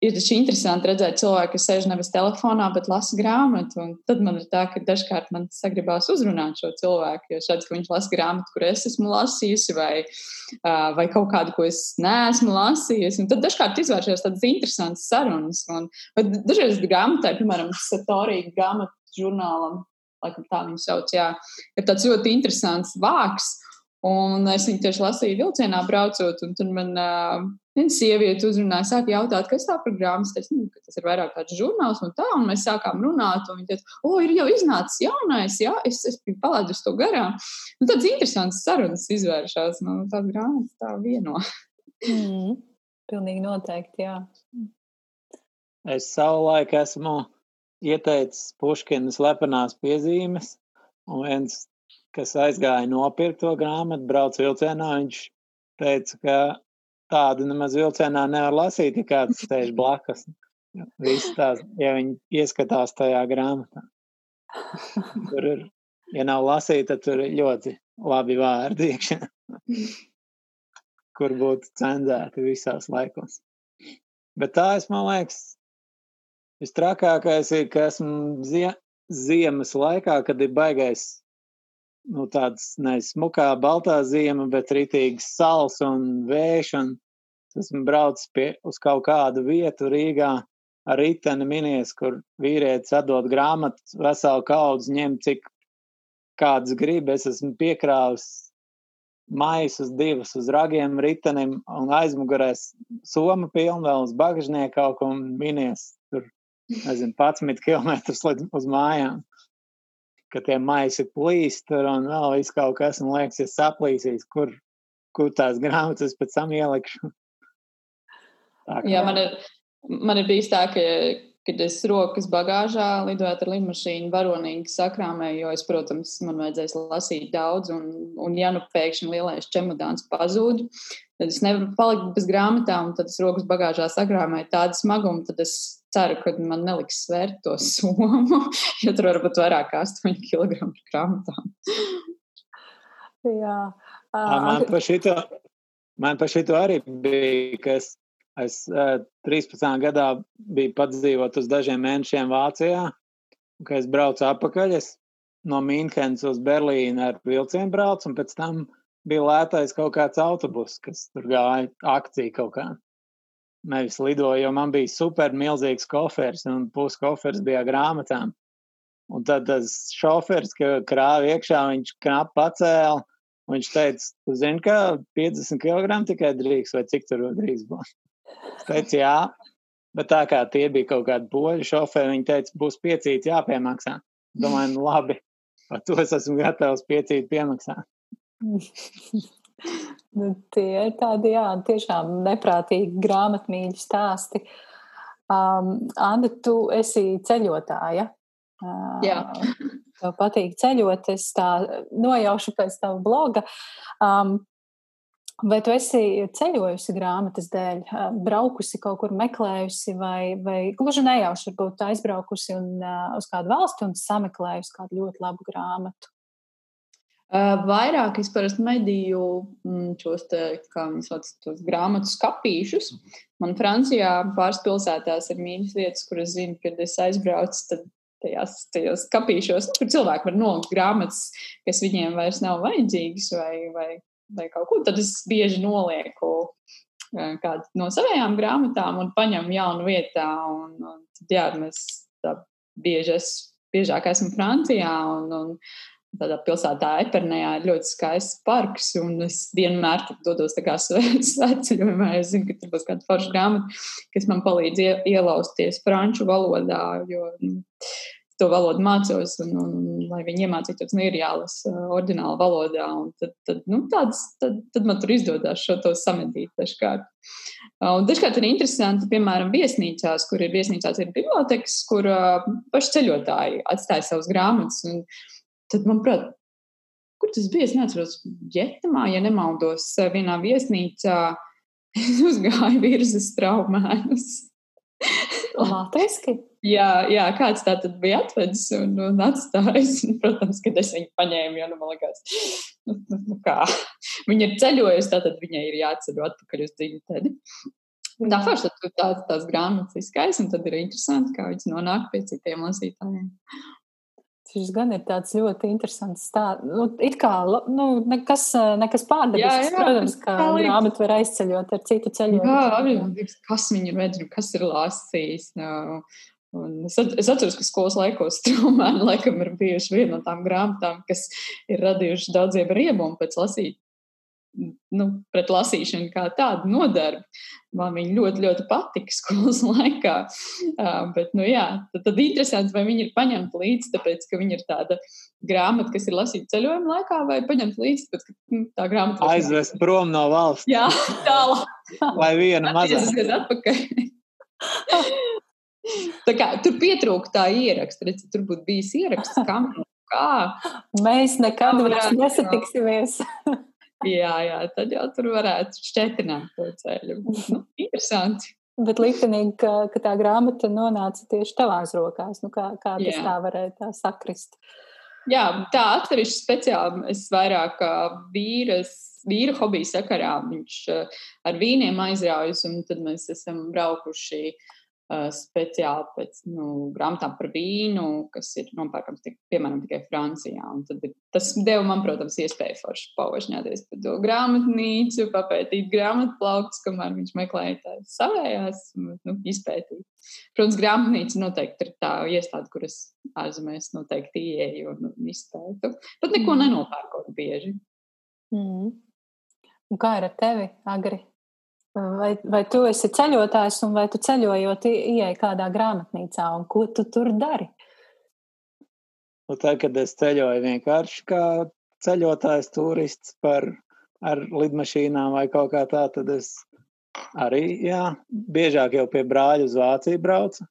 ir interesanti redzēt cilvēku, kas sēž nevis telefonā, bet lasa grāmatu. Un tad man ir tā, ka dažkārt man sagribās uzrunāt šo cilvēku, jo šāds, ka viņš lasa grāmatu, kur es esmu lasījusi, vai, vai kaut kādu, ko es neesmu lasījusi. Un tad dažkārt izvēršas tādas interesantas sarunas. Un, dažreiz grāmatai, piemēram, Satorija grāmatu žurnālam, laikam tā viņu sauc, jā, ir tāds ļoti interesants vāks. Un es viņu tieši lasīju vilcienā, braucot, un tur man uh, viena sieviete uzrunāja, sāka jautāt, kas tā par grāmatu. Es teicu, nu, tas ir vairāk tāds žurnāls un tā, un mēs sākām runāt, un viņa teica, o, ir jau iznācis jaunais, jā, es, es biju palaidusi to garām. Un tāds interesants sarunas izvēršās, nu, tās grāmatas tā vieno. mm, pilnīgi noteikti, jā. Es savulaik esmu ieteicis Puškinas lepenās piezīmes, un viens kas aizgāja nopirkt to grāmatu, brauc vilcienā. Viņš teica, ka tādu nemaz vilcienā nevar lasīt, ja kāds sēž blakus. Viss tās, ja viņi ieskatās tajā grāmatā. Tur ir, ja nav lasīta, tad tur ir ļoti labi vārdi iekšā, kur būtu cenzēti visās laikos. Bet tā es, man liekas, Vistrakākais ir, ka esmu zie ziemas laikā, kad ir baigais nu, tāds nesmukā baltā ziema, bet rītīgs sals un vējš. Un esmu braucis pie, uz kaut kādu vietu Rīgā ar riteni minies, kur vīrietis atdod grāmatu, veselu kaudzi ņem, cik kāds grib. Es esmu piekrāvis maisus divus uz ragiem ritenim un aizmugurēs soma pilna vēl uz bagažnieku kaut ko minies. Tur, nezinu, 11 km līdz uz mājām ka tie maisi plīst un vēl viss kaut kas, un liekas, ja saplīsīs, kur, kur tās grāmatas pēc tam ielikšu. Tā, Jā, man ir, man ir bijis tā, ka, kad es rokas bagāžā lidojot ar lidmašīnu, varonīgi sakrāmēju, jo es, protams, man vajadzēs lasīt daudz, un, un ja nu pēkšņi lielais čemodāns pazūd, tad es nevaru palikt bez grāmatām, un tad es rokas bagāžā sakrāmēju tādu smagumu, tad es ceru, ka man neliks svērt to somu, jo tur var būt vairāk kā 8 kg grāmatām. Jā. Uh, man par šito, man par šito arī bija, ka es, uh, 13. gadā biju pats dzīvot uz dažiem mēnešiem Vācijā, Un, kad es braucu atpakaļ, es no Mīnhenes uz Berlīnu ar vilcienu braucu, un pēc tam bija lētais kaut kāds autobus, kas tur gāja akcija kaut kā. Nevis lidoju, jo man bija super milzīgs kofers, un pusi kofers bija grāmatām. Un tad tas šofers, ka krāva iekšā, viņš knapi pacēla. Viņš teica, tu zini, ka 50 kg tikai drīkst, vai cik tur drīkst būt. Es teicu, jā, bet tā kā tie bija kaut kādi poļu šoferi, viņi teica, būs piecīts jāpiemaksā. Domāju, nu labi, par to es esmu gatavs piecīt piemaksāt. nu, tie ir tādi, jā, tiešām neprātīgi grāmatmīļi stāsti. Um, Anna, tu esi ceļotāja. Uh, jā. Tev patīk ceļot, es tā nojaušu pēc tava bloga. Um, Vai tu esi ceļojusi grāmatas dēļ, braukusi kaut kur meklējusi, vai, vai gluži nejauši varbūt aizbraukusi un, uh, uz kādu valsti un sameklējusi kādu ļoti labu grāmatu? Uh, vairāk es parasti medīju mm, šos, te, kā viņi sauc, tos grāmatu skapīšus. Man Francijā pāris pilsētās ir mīļas vietas, kuras zinu, kad es aizbraucu, tad tajās, tajos skapīšos, kur cilvēki var nolikt grāmatas, kas viņiem vairs nav vajadzīgas, vai, vai, vai kaut ko, tad es bieži nolieku uh, kādu no savām grāmatām un paņemu jaunu vietā. Un, un tad, jā, mēs tā bieži es, biežāk esmu Francijā un, un tādā pilsētā Epernējā ir ļoti skaists parks, un es vienmēr dodos tā kā sveceļojumā. Es zinu, ka tur būs kāda forša grāmata, kas man palīdz ielausties franču valodā, jo nu, to valodu mācos, un, un, un lai viņi iemācītos, nu, ir jālasa uh, oriģināla valodā, un tad, tad, nu, tāds, tad, tad man tur izdodas šo to samedīt dažkārt. Uh, un dažkārt ir interesanti, piemēram, viesnīcās, kur ir viesnīcās ir bibliotekas, kur uh, paši ceļotāji atstāja savas grāmatas, un tad, manuprāt, kur tas bija, es neatceros, Vietamā, ja nemaldos, vienā viesnīcā es uzgāju virsmas traumēnus. Latviešu? jā, jā, kāds tā tad bija atvedis un, un atstājis. Un, protams, kad es viņu paņēmu, jo nu, man liekas, nu, nu, nu kā. Viņa ir ceļojusi, tātad viņai ir jāceļo atpakaļ uz dziļteni. Tā forša, tad tā, tās grāmatas ir skaistas, un tad ir interesanti, kā viņas nonāk pie citiem lasītājiem. Šis gan ir tāds ļoti interesants stāsts. Nu, it kā nu, nekas, nekas pārdabisks, protams, kā grāmatu var aizceļot ar citu ceļojumu. Jā, arī kas viņi ir redzējuši, kas ir lasījis. Nu, un es, es atceros, ka skolas laikos Strūmēna laikam ir bijuši viena no tām grāmatām, kas ir radījuši daudziem riebumu pēc lasīt nu, pret lasīšanu kā tādu nodarbi. Man viņa ļoti, ļoti patika skolas laikā. Uh, bet, nu, jā, tad, tad interesanti, vai viņi ir paņemti līdzi, tāpēc, ka viņi ir tāda grāmata, kas ir lasīta ceļojuma laikā, vai paņemta līdzi, tāpēc, ka nu, tā grāmata ir. Aizvest nav. prom no valsts. Jā, tālāk. Vai viena mazā. atpakaļ. tā kā tur pietrūka tā ieraksta, redz, tur būtu bijis ieraksts, kam, kā. Mēs nekad vairs nesatiksimies jā, jā, tad jau tur varētu šķetināt to ceļu. Nu, interesanti. Bet liktenīgi, ka, ka tā grāmata nonāca tieši tavās rokās. Nu, kā, kā tas jā. tā varēja tā sakrist? Jā, tā atsevišķi speciāli es vairāk vīras, vīra hobiju sakarā. Viņš ar vīniem aizraujas, un tad mēs esam braukuši Uh, speciāli pēc nu, grāmatām par vīnu, kas ir nopērkams tik, piemēram tikai Francijā. Ir, tas deva man, protams, iespēju forši paužņāties par to grāmatnīcu, papētīt grāmatu plauktus, kamēr viņš meklēja tās savējās, nu, izpētīt. Protams, grāmatnīca noteikti ir tā iestāde, kuras ārzemēs noteikti ieeju un, un izpētu. Pat neko mm. nenopērkot bieži. Mm. Un kā ir ar tevi, Agri? Vai, vai tu esi ceļotājs, un vai tu ceļojot, ieej kādā grāmatnīcā, un ko tu tur dari? Nu, tā, kad es ceļoju vienkārši kā ceļotājs, turists par, ar lidmašīnām vai kaut kā tā, tad es arī, jā, biežāk jau pie brāļa uz Vāciju braucu.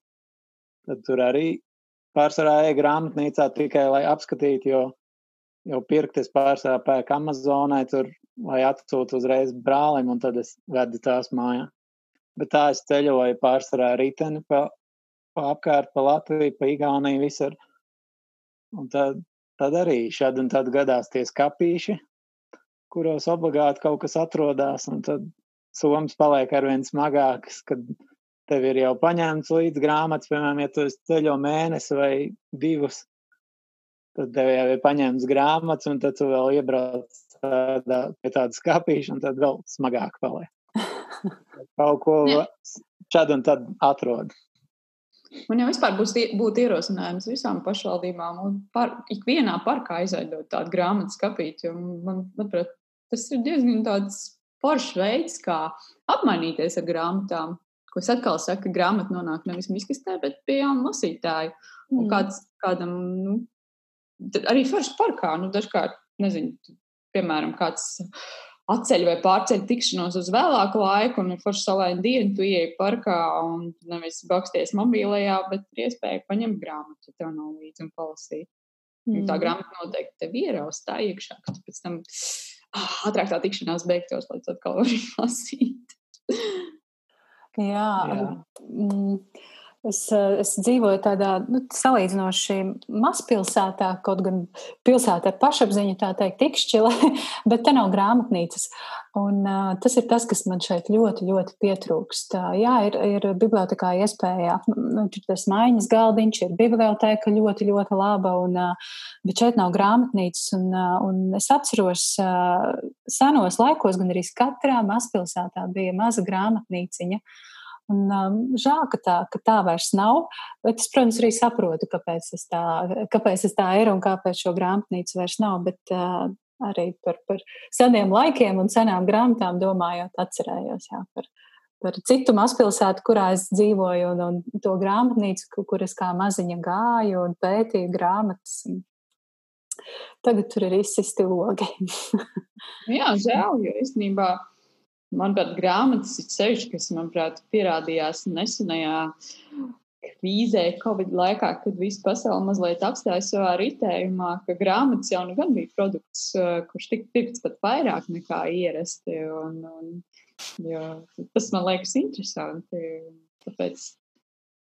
Tad tur arī pārsvarā ej grāmatnīcā tikai, lai apskatītu, jo jau pirkt es pārsvarā pērku Amazonai, tur lai atsūtu uzreiz brālim, un tad es vedu tās mājā. Bet tā es ceļoju pārsvarā riteni pa, pa apkārt, pa Latviju, pa Igauniju, visur. Un tad, tad arī šad un tad gadās tie skapīši, kuros obligāti kaut kas atrodas, un tad somas paliek arvien smagākas, kad tev ir jau paņemts līdz grāmatas, piemēram, ja tu ceļo mēnesi vai divus, tad tev jau ir paņemts grāmatas, un tad tu vēl iebrauc tādā, pie tāda skapīša, un tad vēl smagāk paliek. Kaut ko šad un tad atrod. Man jau vispār būs, būtu ierosinājums visām pašvaldībām un par, ikvienā parkā izveidot tādu grāmatu skapīti. Man, manuprāt, tas ir diezgan tāds foršs veids, kā apmainīties ar grāmatām. Ko es atkal saku, ka grāmata nonāk nevis miskastē, bet pie jaunu lasītāju. Mm. Un kāds, kādam, nu, arī foršs parkā, nu, dažkārt, nezinu, piemēram, kāds atceļ vai pārceļ tikšanos uz vēlāku laiku, un ir forši salaina diena, tu ieej parkā un nevis baksties mobilajā, bet ir iespēja paņemt grāmatu, ja tev nav līdzi un palasīt. Mm. Un tā grāmata noteikti tev ieraust tā iekšā, ka tu pēc tam ah, ātrāk tā tikšanās beigtos, lai tu atkal vari lasīt. Jā. Jā. Mm. Es, eh, es dzīvoju tādā nu, salīdzinoši mazpilsētā, kaut gan pilsēta ar pašapziņu, tā teikt, tikšķila, bet te nav grāmatnīcas. Un, uh, tas ir tas, kas man šeit ļoti, ļoti pietrūkst. Uh, jā, ir, ir bibliotekā iespēja, nu, tas maiņas galdiņš, ir biblioteka ļoti, ļoti laba, un, uh, bet šeit nav grāmatnīcas. Un, uh, un es atceros, uh, senos laikos gan arī katrā mazpilsētā bija maza grāmatnīciņa. Uh, Un, um, žēl, ka tā, ka tā vairs nav, bet es, protams, arī saprotu, kāpēc tas tā, kāpēc tas tā ir un kāpēc šo grāmatnīcu vairs nav. Bet uh, arī par, par seniem laikiem un senām grāmatām domājot, atcerējos jā, par, par citu mazpilsētu, kurā es dzīvoju, un, un to grāmatnīcu, kur es kā maziņa gāju un pētīju grāmatas. Un tagad tur ir izsisti logi. jā, žēl, jo īstenībā. Manuprāt, grāmatas ir ceļš, kas, manuprāt, pierādījās nesenajā krīzē, Covid laikā, kad visa pasaule mazliet apstāja savā ritējumā, ka grāmatas jau nu gan bija produkts, eh, kurš tika pirkts pat vairāk nekā ierasti. Un, un, jo, tas man liekas interesanti. Tāpēc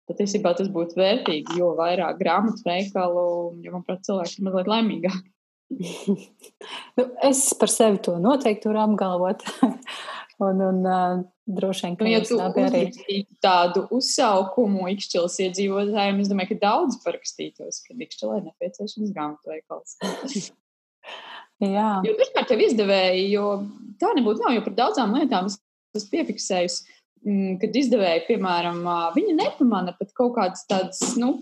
patiesībā tas būtu vērtīgi, jo vairāk grāmatu veikalu, jo, manuprāt, cilvēki ir mazliet laimīgāki. nu, es par sevi to noteikti varu apgalvot. Un, un uh, droši vien, ka nu, ja tu arī tādu uzsaukumu ikšķilas iedzīvotājiem, es domāju, ka daudz parakstītos, ka ikšķilai nepieciešams grāmatu veikals. Jā. Jo dažkārt tev izdevēji, jo tā nebūtu nav, jo par daudzām lietām es esmu piefiksējusi, mm, kad izdevēji, piemēram, viņi nepamana pat kaut kādas tādas, nu,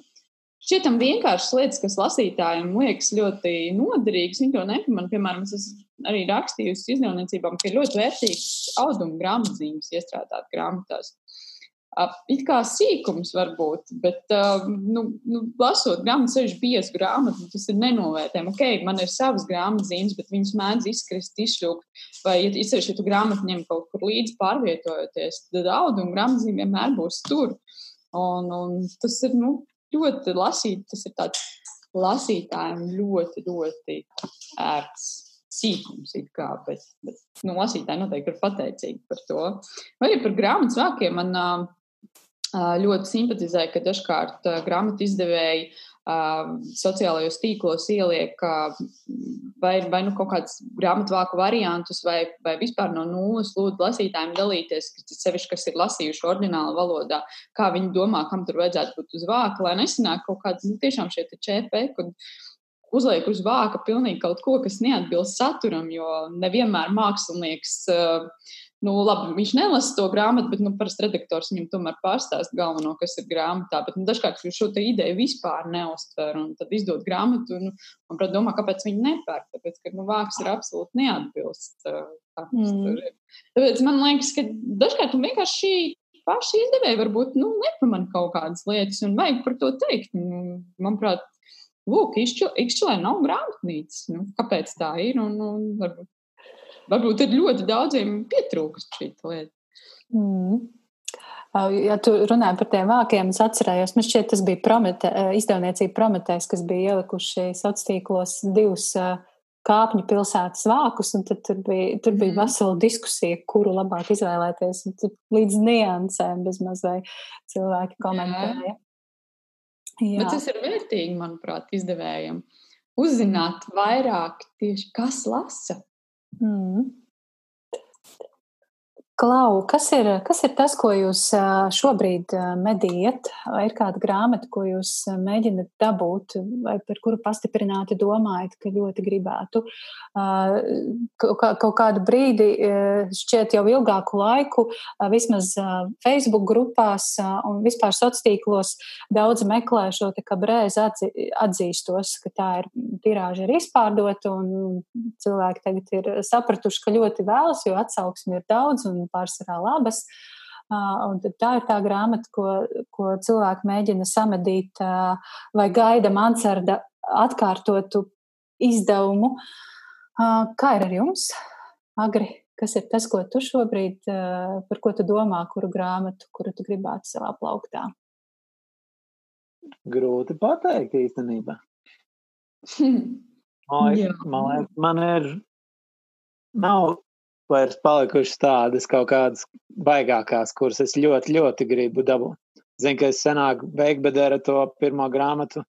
šķietam vienkāršas lietas, kas lasītājiem liekas ļoti noderīgas. Viņi to nepamana. Piemēram, es esmu arī rakstījusi izdevniecībām, ka ir ļoti vērtīgs auduma grāmatzīmes iestrādāt grāmatās. It kā sīkums var būt, bet, nu, nu, lasot grāmatu, sevišķi biezu grāmatu, tas ir nenovērtējami. Ok, man ir savas grāmatzīmes, bet viņas mēdz izkrist, izšļūkt. Vai, īpaši, ja tu grāmatu ņem kaut kur līdzi pārvietojoties, tad auduma grāmatzīme vienmēr būs tur. Un, un tas ir, nu, ļoti lasīt, tas ir tāds lasītājiem ļoti, ļoti ērts sīkums, kā, bet, bet nu, lasītāji noteikti ir pateicīgi par to. Vai arī par grāmatas vākiem man ļoti simpatizē, ka dažkārt grāmatu izdevēji sociālajos tīklos ieliek vai, vai nu kaut kādus grāmatvāku variantus, vai, vai vispār no nulles lūdzu lasītājiem dalīties, sevišķi, kas ir lasījuši oriģinālu valodā, kā viņi domā, kam tur vajadzētu būt uz vāka, lai nesanāk kaut kāds, nu, tiešām šie ČP, kad uzliek uz vāka pilnīgi kaut ko, kas neatbilst saturam, jo nevienmēr mākslinieks uh, Nu, labi, viņš nelasa to grāmatu, bet nu, parasti redaktors viņam tomēr pārstāsta galveno, kas ir grāmatā. Bet nu, dažkārt viņš šo ideju vispār neuztver un tad izdod grāmatu. Un, un prāt, domā, kāpēc viņi nepērk. Tāpēc, ka nu, vāks ir absolūti neatbilst. Mm. Tāpēc man liekas, ka dažkārt vienkārši šī paša izdevēja varbūt nu, nepamana kaut kādas lietas un vajag par to teikt. Nu, manuprāt, Lūk, izšķilē nav grāmatnīcas. Nu, kāpēc tā ir? Un, un varbūt varbūt ir ļoti daudziem pietrūkst šī lieta. Mm. Ja tu runāji par tiem vākiem, es atcerējos, man šķiet, tas bija promete, izdevniecība Prometējs, kas bija ielikuši sociālos tīklos divus kāpņu pilsētas vākus, un tur bija, tur bija mm. vesela diskusija, kuru labāk izvēlēties, līdz niansēm bezmazai cilvēki komentēja. Jā. Bet tas ir vērtīgi, manuprāt, izdevējiem. Uzzināt vairāk tieši, kas lasa. Mm. Klau, kas ir, kas ir tas, ko jūs šobrīd medījat? Vai ir kāda grāmata, ko jūs mēģināt dabūt, vai par kuru pastiprināti domājat, ka ļoti gribētu? Kaut kādu brīdi, šķiet jau ilgāku laiku, vismaz Facebook grupās un vispār sociālos tīklos daudz meklē šo te kabrēzi atzi, atzīstos, ka tā ir tirāža ir izpārdota un cilvēki tagad ir sapratuši, ka ļoti vēlas, jo atsauksmi ir daudz un pārsvarā labas. Uh, tā ir tā grāmata, ko, ko cilvēki mēģina samedīt, uh, vai gaida Mansarda atkārtotu izdevumu. Uh, kā ir ar jums, Agri? Kas ir tas, ko tu šobrīd, par ko tu domā, kuru grāmatu, kuru tu gribētu savā plauktā? Grūti pateikt īstenībā. Man liekas, man, ir, nav vairs palikušas tādas kaut kādas baigākās, kuras es ļoti, ļoti gribu dabūt. Zinu, ka es senāk beigbedēra to pirmo grāmatu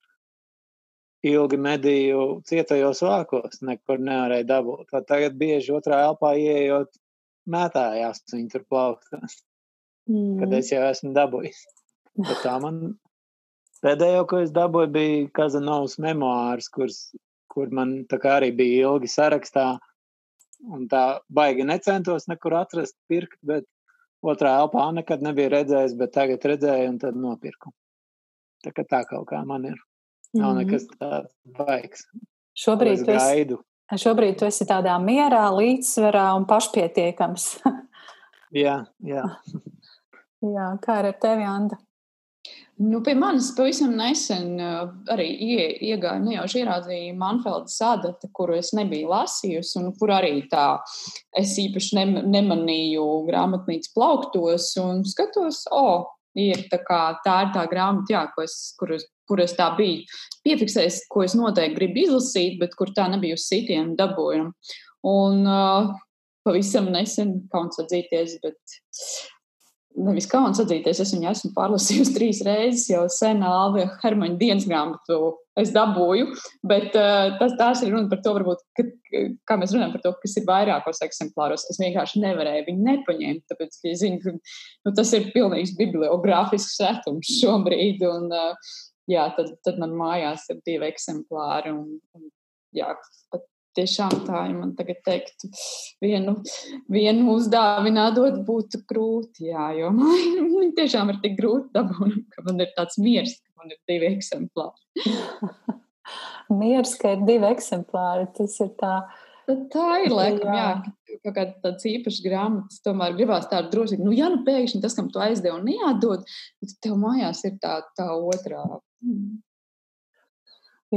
ilgi medīju cietajos vākos, nekur nevarēju dabūt. Tad tagad bieži otrā elpā ieejot mētājās viņi tur plauktās, mm. kad es jau esmu dabūjis. Bet tā man pēdējo, ko es dabūju, bija Kazanovas memoārs, kurs, kur man tā kā arī bija ilgi sarakstā Un tā baigi necentos nekur atrast, pirkt, bet otrā elpā nekad nebija redzējis, bet tagad redzēju un tad nopirku. Tā kā tā kaut kā man ir. Nav mm -hmm. nekas tāds baigs. Šobrīd tu, esi, šobrīd tu esi tādā mierā, līdzsvarā un pašpietiekams. jā, jā. jā, kā ar tevi, Anda? Nu, pie manis pavisam nesen uh, arī ie, iegāja nejauši ierādīja Manfeldas sadata, kuru es nebiju lasījusi, un kur arī tā es īpaši ne, nemanīju grāmatnīcas plauktos, un skatos, o, oh, ir tā kā tā ir tā grāmata, jā, ko es, kur, es, kur es tā biju piefiksējis, ko es noteikti gribu izlasīt, bet kur tā nebija uz sitienu dabūjama. Un uh, pavisam nesen kauns atzīties, bet nevis kauns atzīties, es viņu esmu pārlasījusi trīs reizes, jau sen Alvija Hermaņa dienas grāmatu es dabūju, bet uh, tas tās ir runa par to, varbūt, ka, kā mēs runājam par to, kas ir vairākos eksemplāros, es vienkārši nevarēju viņu nepaņemt, tāpēc, ka es zinu, ka nu, tas ir pilnīgs bibliogrāfisks retums šobrīd, un uh, jā, tad, tad man mājās ir divi eksemplāri, un, un jā, pat tiešām tā, ja man tagad teiktu, vienu, vienu uzdāvināt dot būtu grūti, jā, jo man tiešām ir tik grūti dabūt, ka man ir tāds miers, ka man ir divi eksemplāri. miers, ka ir divi eksemplāri, tas ir tā. Tā ir laikam, jā, jā kaut kāda tāds īpašs grāmatas, tomēr gribās tādu drosību. Nu, ja nu pēkšņi tas, kam tu aizdevi un neatdod, tad tev mājās ir tā, tā otrā. Mm.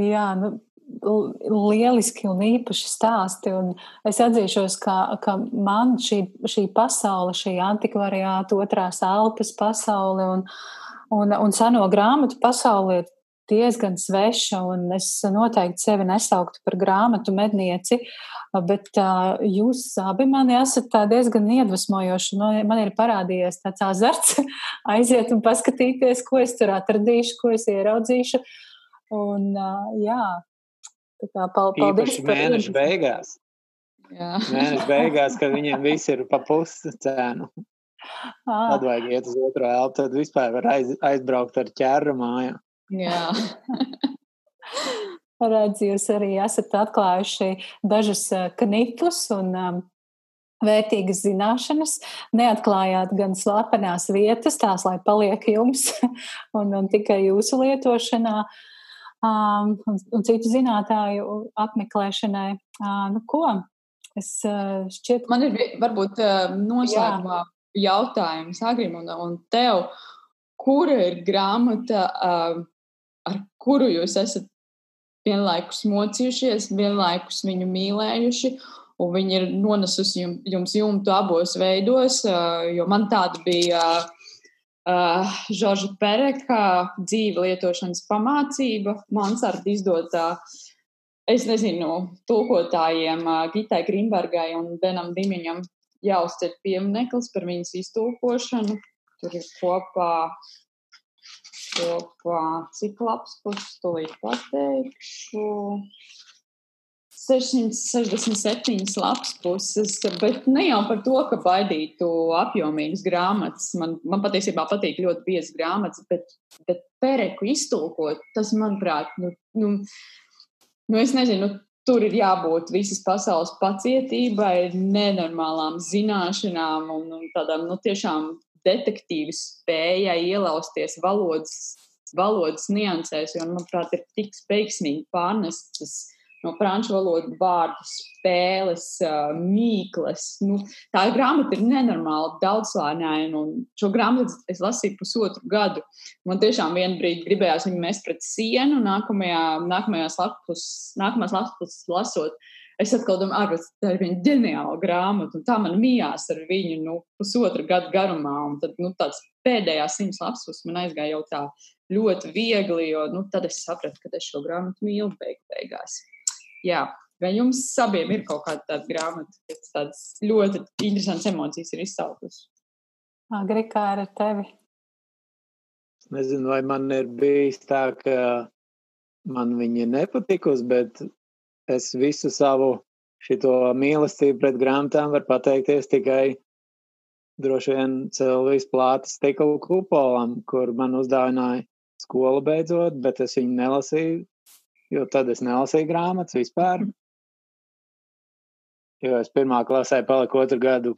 Jā, nu, lieliski un īpaši stāsti. Un es atzīšos, ka, ka man šī, šī pasaule, šī antikvariāta, otrās elpas pasaule un, un, un seno grāmatu pasaule ir diezgan sveša. Es noteikti sevi nesauktu par grāmatu mednieci, bet uh, jūs abi mani esat diezgan iedvesmojoši. No, man ir parādījies tāds azarts aiziet un paskatīties, ko es tur atradīšu, ko es ieraudzīšu. Un, uh, jā, Tā kā paldies. Mēneša beigās. Jā. Mēneša beigās, kad viņiem viss ir pa pusi cēnu. Ah. Tad vajag iet uz otro elpu, tad vispār var aiz, aizbraukt ar ķēru mājā. Jā. Redz, jūs arī esat atklājuši dažus knipus un um, vērtīgas zināšanas. Neatklājāt gan slepenās vietas, tās, lai paliek jums un, un tikai jūsu lietošanā. Uh, um, un, citu zinātāju apmeklēšanai. Uh, nu, ko? Es uh, šķiet, man ir varbūt uh, noslēgumā jautājums Agrim un, un tev, kura ir grāmata, uh, ar kuru jūs esat vienlaikus mocījušies, vienlaikus viņu mīlējuši, un viņi ir nonesusi jums jumtu abos veidos, uh, jo man tāda bija. Uh, uh, Žorža Pereka dzīve lietošanas pamācība, Mansarda izdotā, es nezinu, tulkotājiem uh, Gitai Grimbergai un Denam Dimiņam jāuzceļ piemineklis par viņas iztulkošanu. Tur ir kopā, kopā cik labs puses tūlīt pateikšu. 667 lapas puses, bet ne jau par to, ka baidītu apjomīgas grāmatas. Man, man patiesībā patīk ļoti biezas grāmatas, bet, bet pereku iztulkot, tas, manuprāt, nu, nu, nu es nezinu, nu, tur ir jābūt visas pasaules pacietībai, nenormālām zināšanām un, un tādām nu, tiešām detektīvu spējai ielausties valodas, valodas niansēs, jo, manuprāt, ir tik veiksmīgi pārnestas no franču valodas vārdu spēles, mīklas. Nu, tā grāmata ir nenormāli daudzslāņaina, un šo grāmatu es lasīju pusotru gadu. Man tiešām vienā brīdī gribējās viņu mest pret sienu, nākamajā, nākamajās lapus, nākamās lapus lasot. Es atkal domāju, ka tā ir viņa ģeniāla grāmata, un tā man mījās ar viņu nu, pusotru gadu garumā. Un tad nu, tāds pēdējās simts lapus man aizgāja jau tā ļoti viegli, jo nu, tad es sapratu, ka es šo grāmatu mīlu beig beigās jā, vai jums abiem ir kaut kāda tāda grāmata, kas tādas ļoti interesantas emocijas ir izsaukusi? Agri, kā ar tevi? Es nezinu, vai man ir bijis tā, ka man viņa nepatikusi, bet es visu savu šito mīlestību pret grāmatām varu pateikties tikai droši vien Silvijas plātas stikla kupolam, kur man uzdāvināja skolu beidzot, bet es viņu nelasīju jo tad es nelasīju grāmatas vispār. Jo es pirmā klasē paliku otru gadu,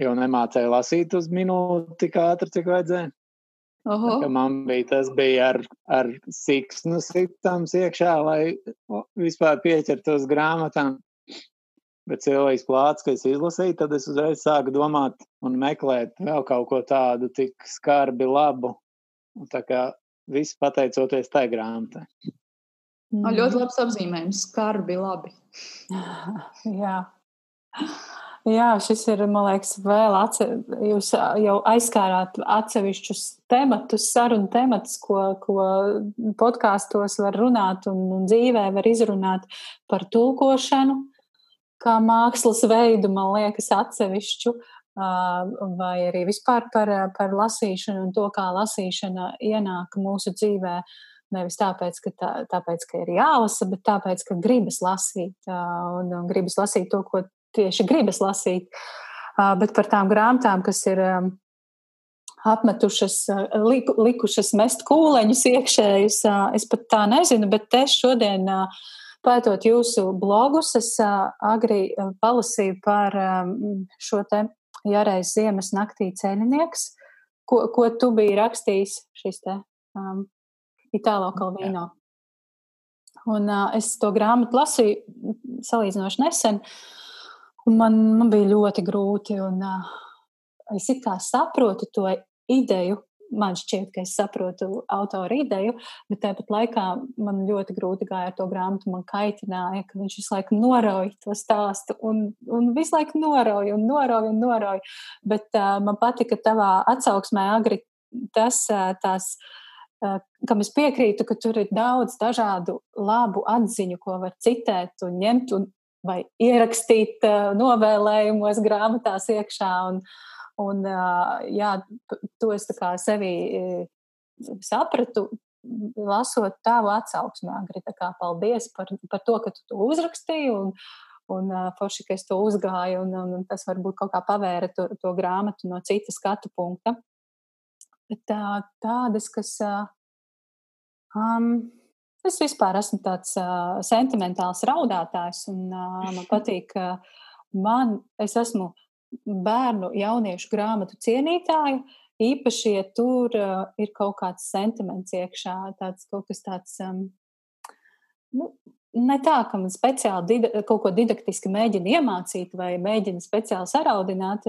jau nemācēju lasīt uz minūti tik ātri, cik vajadzēja. Man bija tas bija ar, ar siksnu sitams iekšā, lai vispār pieķertos grāmatām. Bet cilvēks plāts, ka es izlasīju, tad es uzreiz sāku domāt un meklēt vēl kaut ko tādu tik skarbi labu. Un tā kā viss pateicoties tai grāmatai. Mm. No, ļoti labs apzīmējums. Skarbi labi. Jā. Jā, šis ir, man liekas, vēl atse, jūs jau aizskārāt atsevišķus tematus, sarunu tematus, ko, ko podkāstos var runāt un, un dzīvē var izrunāt par tulkošanu, kā mākslas veidu, man liekas, atsevišķu, vai arī vispār par, par lasīšanu un to, kā lasīšana ienāk mūsu dzīvē. Nevis tāpēc, ka, tā, tāpēc, ka ir jālasa, bet tāpēc, ka gribas lasīt un, un gribas lasīt to, ko tieši gribas lasīt. Bet par tām grāmatām, kas ir apmetušas, liku, likušas mest kūleņus iekšējus, es pat tā nezinu, bet es šodien pētot jūsu blogus, es agri palasīju par šo te jāreiz ziemas naktī ceļinieks, ko, ko tu biji rakstījis šis te um, Itālo Kalvīno. Un uh, es to grāmatu lasīju salīdzinoši nesen, un man, man bija ļoti grūti. Un, uh, es it kā saprotu to ideju, man šķiet, ka es saprotu autora ideju, bet tāpat laikā man ļoti grūti gāja ar to grāmatu. Man kaitināja, ka viņš visu laiku norauj to stāstu un, un visu laiku norauj un norauj un norauj. Bet uh, man patika tavā atsauksmē agri tas, uh, tās. Uh, kam es piekrītu, ka tur ir daudz dažādu labu atziņu, ko var citēt un ņemt un vai ierakstīt novēlējumos, grāmatās iekšā. Un, un, jā, to es sevi sapratu, lasot tavu atsauksmē. Agri, kā, paldies par, par to, ka tu to uzrakstīji. Un, un uh, forši, ka es to uzgāju, un, un, un tas varbūt kaut kā pavēra to, to grāmatu no citas skatu punkta. Bet tā, tādas, kas. Um, es vispār esmu tāds uh, sentimentāls raudātājs, un uh, man patīk, ka man, es esmu bērnu, jauniešu grāmatu cienītāja. Īpaši, ja tur uh, ir kaut kāds sentiments iekšā, tāds kaut kas tāds. Um, nu, Ne tā, ka man speciāli dida, kaut ko didaktiski mēģina iemācīt vai mēģina speciāli saraudināt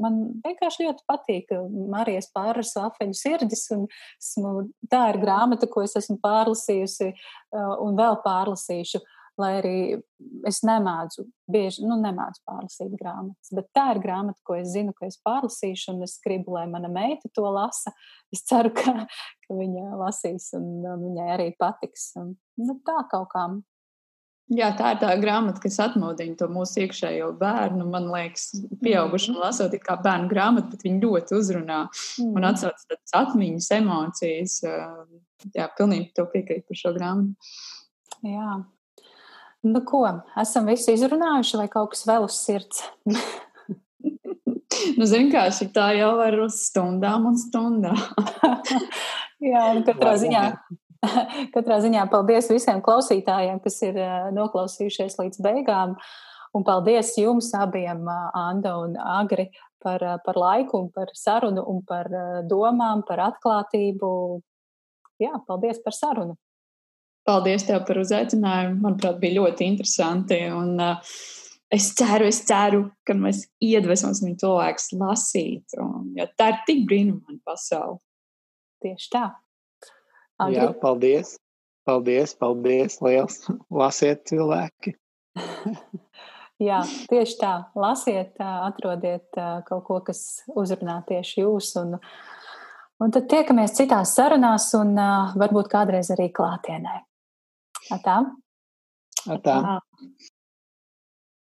man vienkārši ļoti patīk Marijas pārras afeņu sirdis. Esmu, tā ir grāmata, ko es esmu pārlasījusi un vēl pārlasīšu. Lai arī es nemācu, bieži nu, nemācu pārlasīt grāmatas, bet tā ir grāmata, ko es zinu, ka es pārlasīšu, un es gribu, lai mana meita to lasa. Es ceru, ka, ka viņa lasīs, un, un viņai arī patiks. Un, nu, tā kaut kā Jā, tā ir tā grāmata, kas atmodina to mūsu iekšējo bērnu. Man liekas, pieaugušam mm. lasot, kā bērnu grāmatu, bet viņi ļoti uzrunā mm. un atsauc tādas atmiņas, emocijas. Jā, pilnīgi to piekrītu par šo grāmatu. Jā. Nu, ko? Esam visu izrunājuši, vai kaut kas vēl uz sirds? nu, zini, kā šī tā jau var uz stundām un stundām. Jā, nu, katrā ziņā. Katrā ziņā paldies visiem klausītājiem, kas ir noklausījušies līdz beigām. Un paldies jums abiem, Anna un Agri, par, par laiku, par sarunu, un par domām, par atklātību. Jā, paldies par sarunu. Paldies tev par uzaicinājumu. Manuprāt, bija ļoti interesanti. Un, uh, es ceru, es ceru, ka mēs iedvesmosim cilvēkus lasīt. Un, jo tā ir tik brīnumaina pasaule. Tieši tā. Agri. Jā, paldies. Paldies, paldies. Liels. Lasiet cilvēki. Jā, tieši tā. Lasiet, atrodiet kaut ko, kas uzrunā tieši jūs. Un, un tad tiekamies citās sarunās un varbūt kādreiz arī klātienē. Atā. Atā.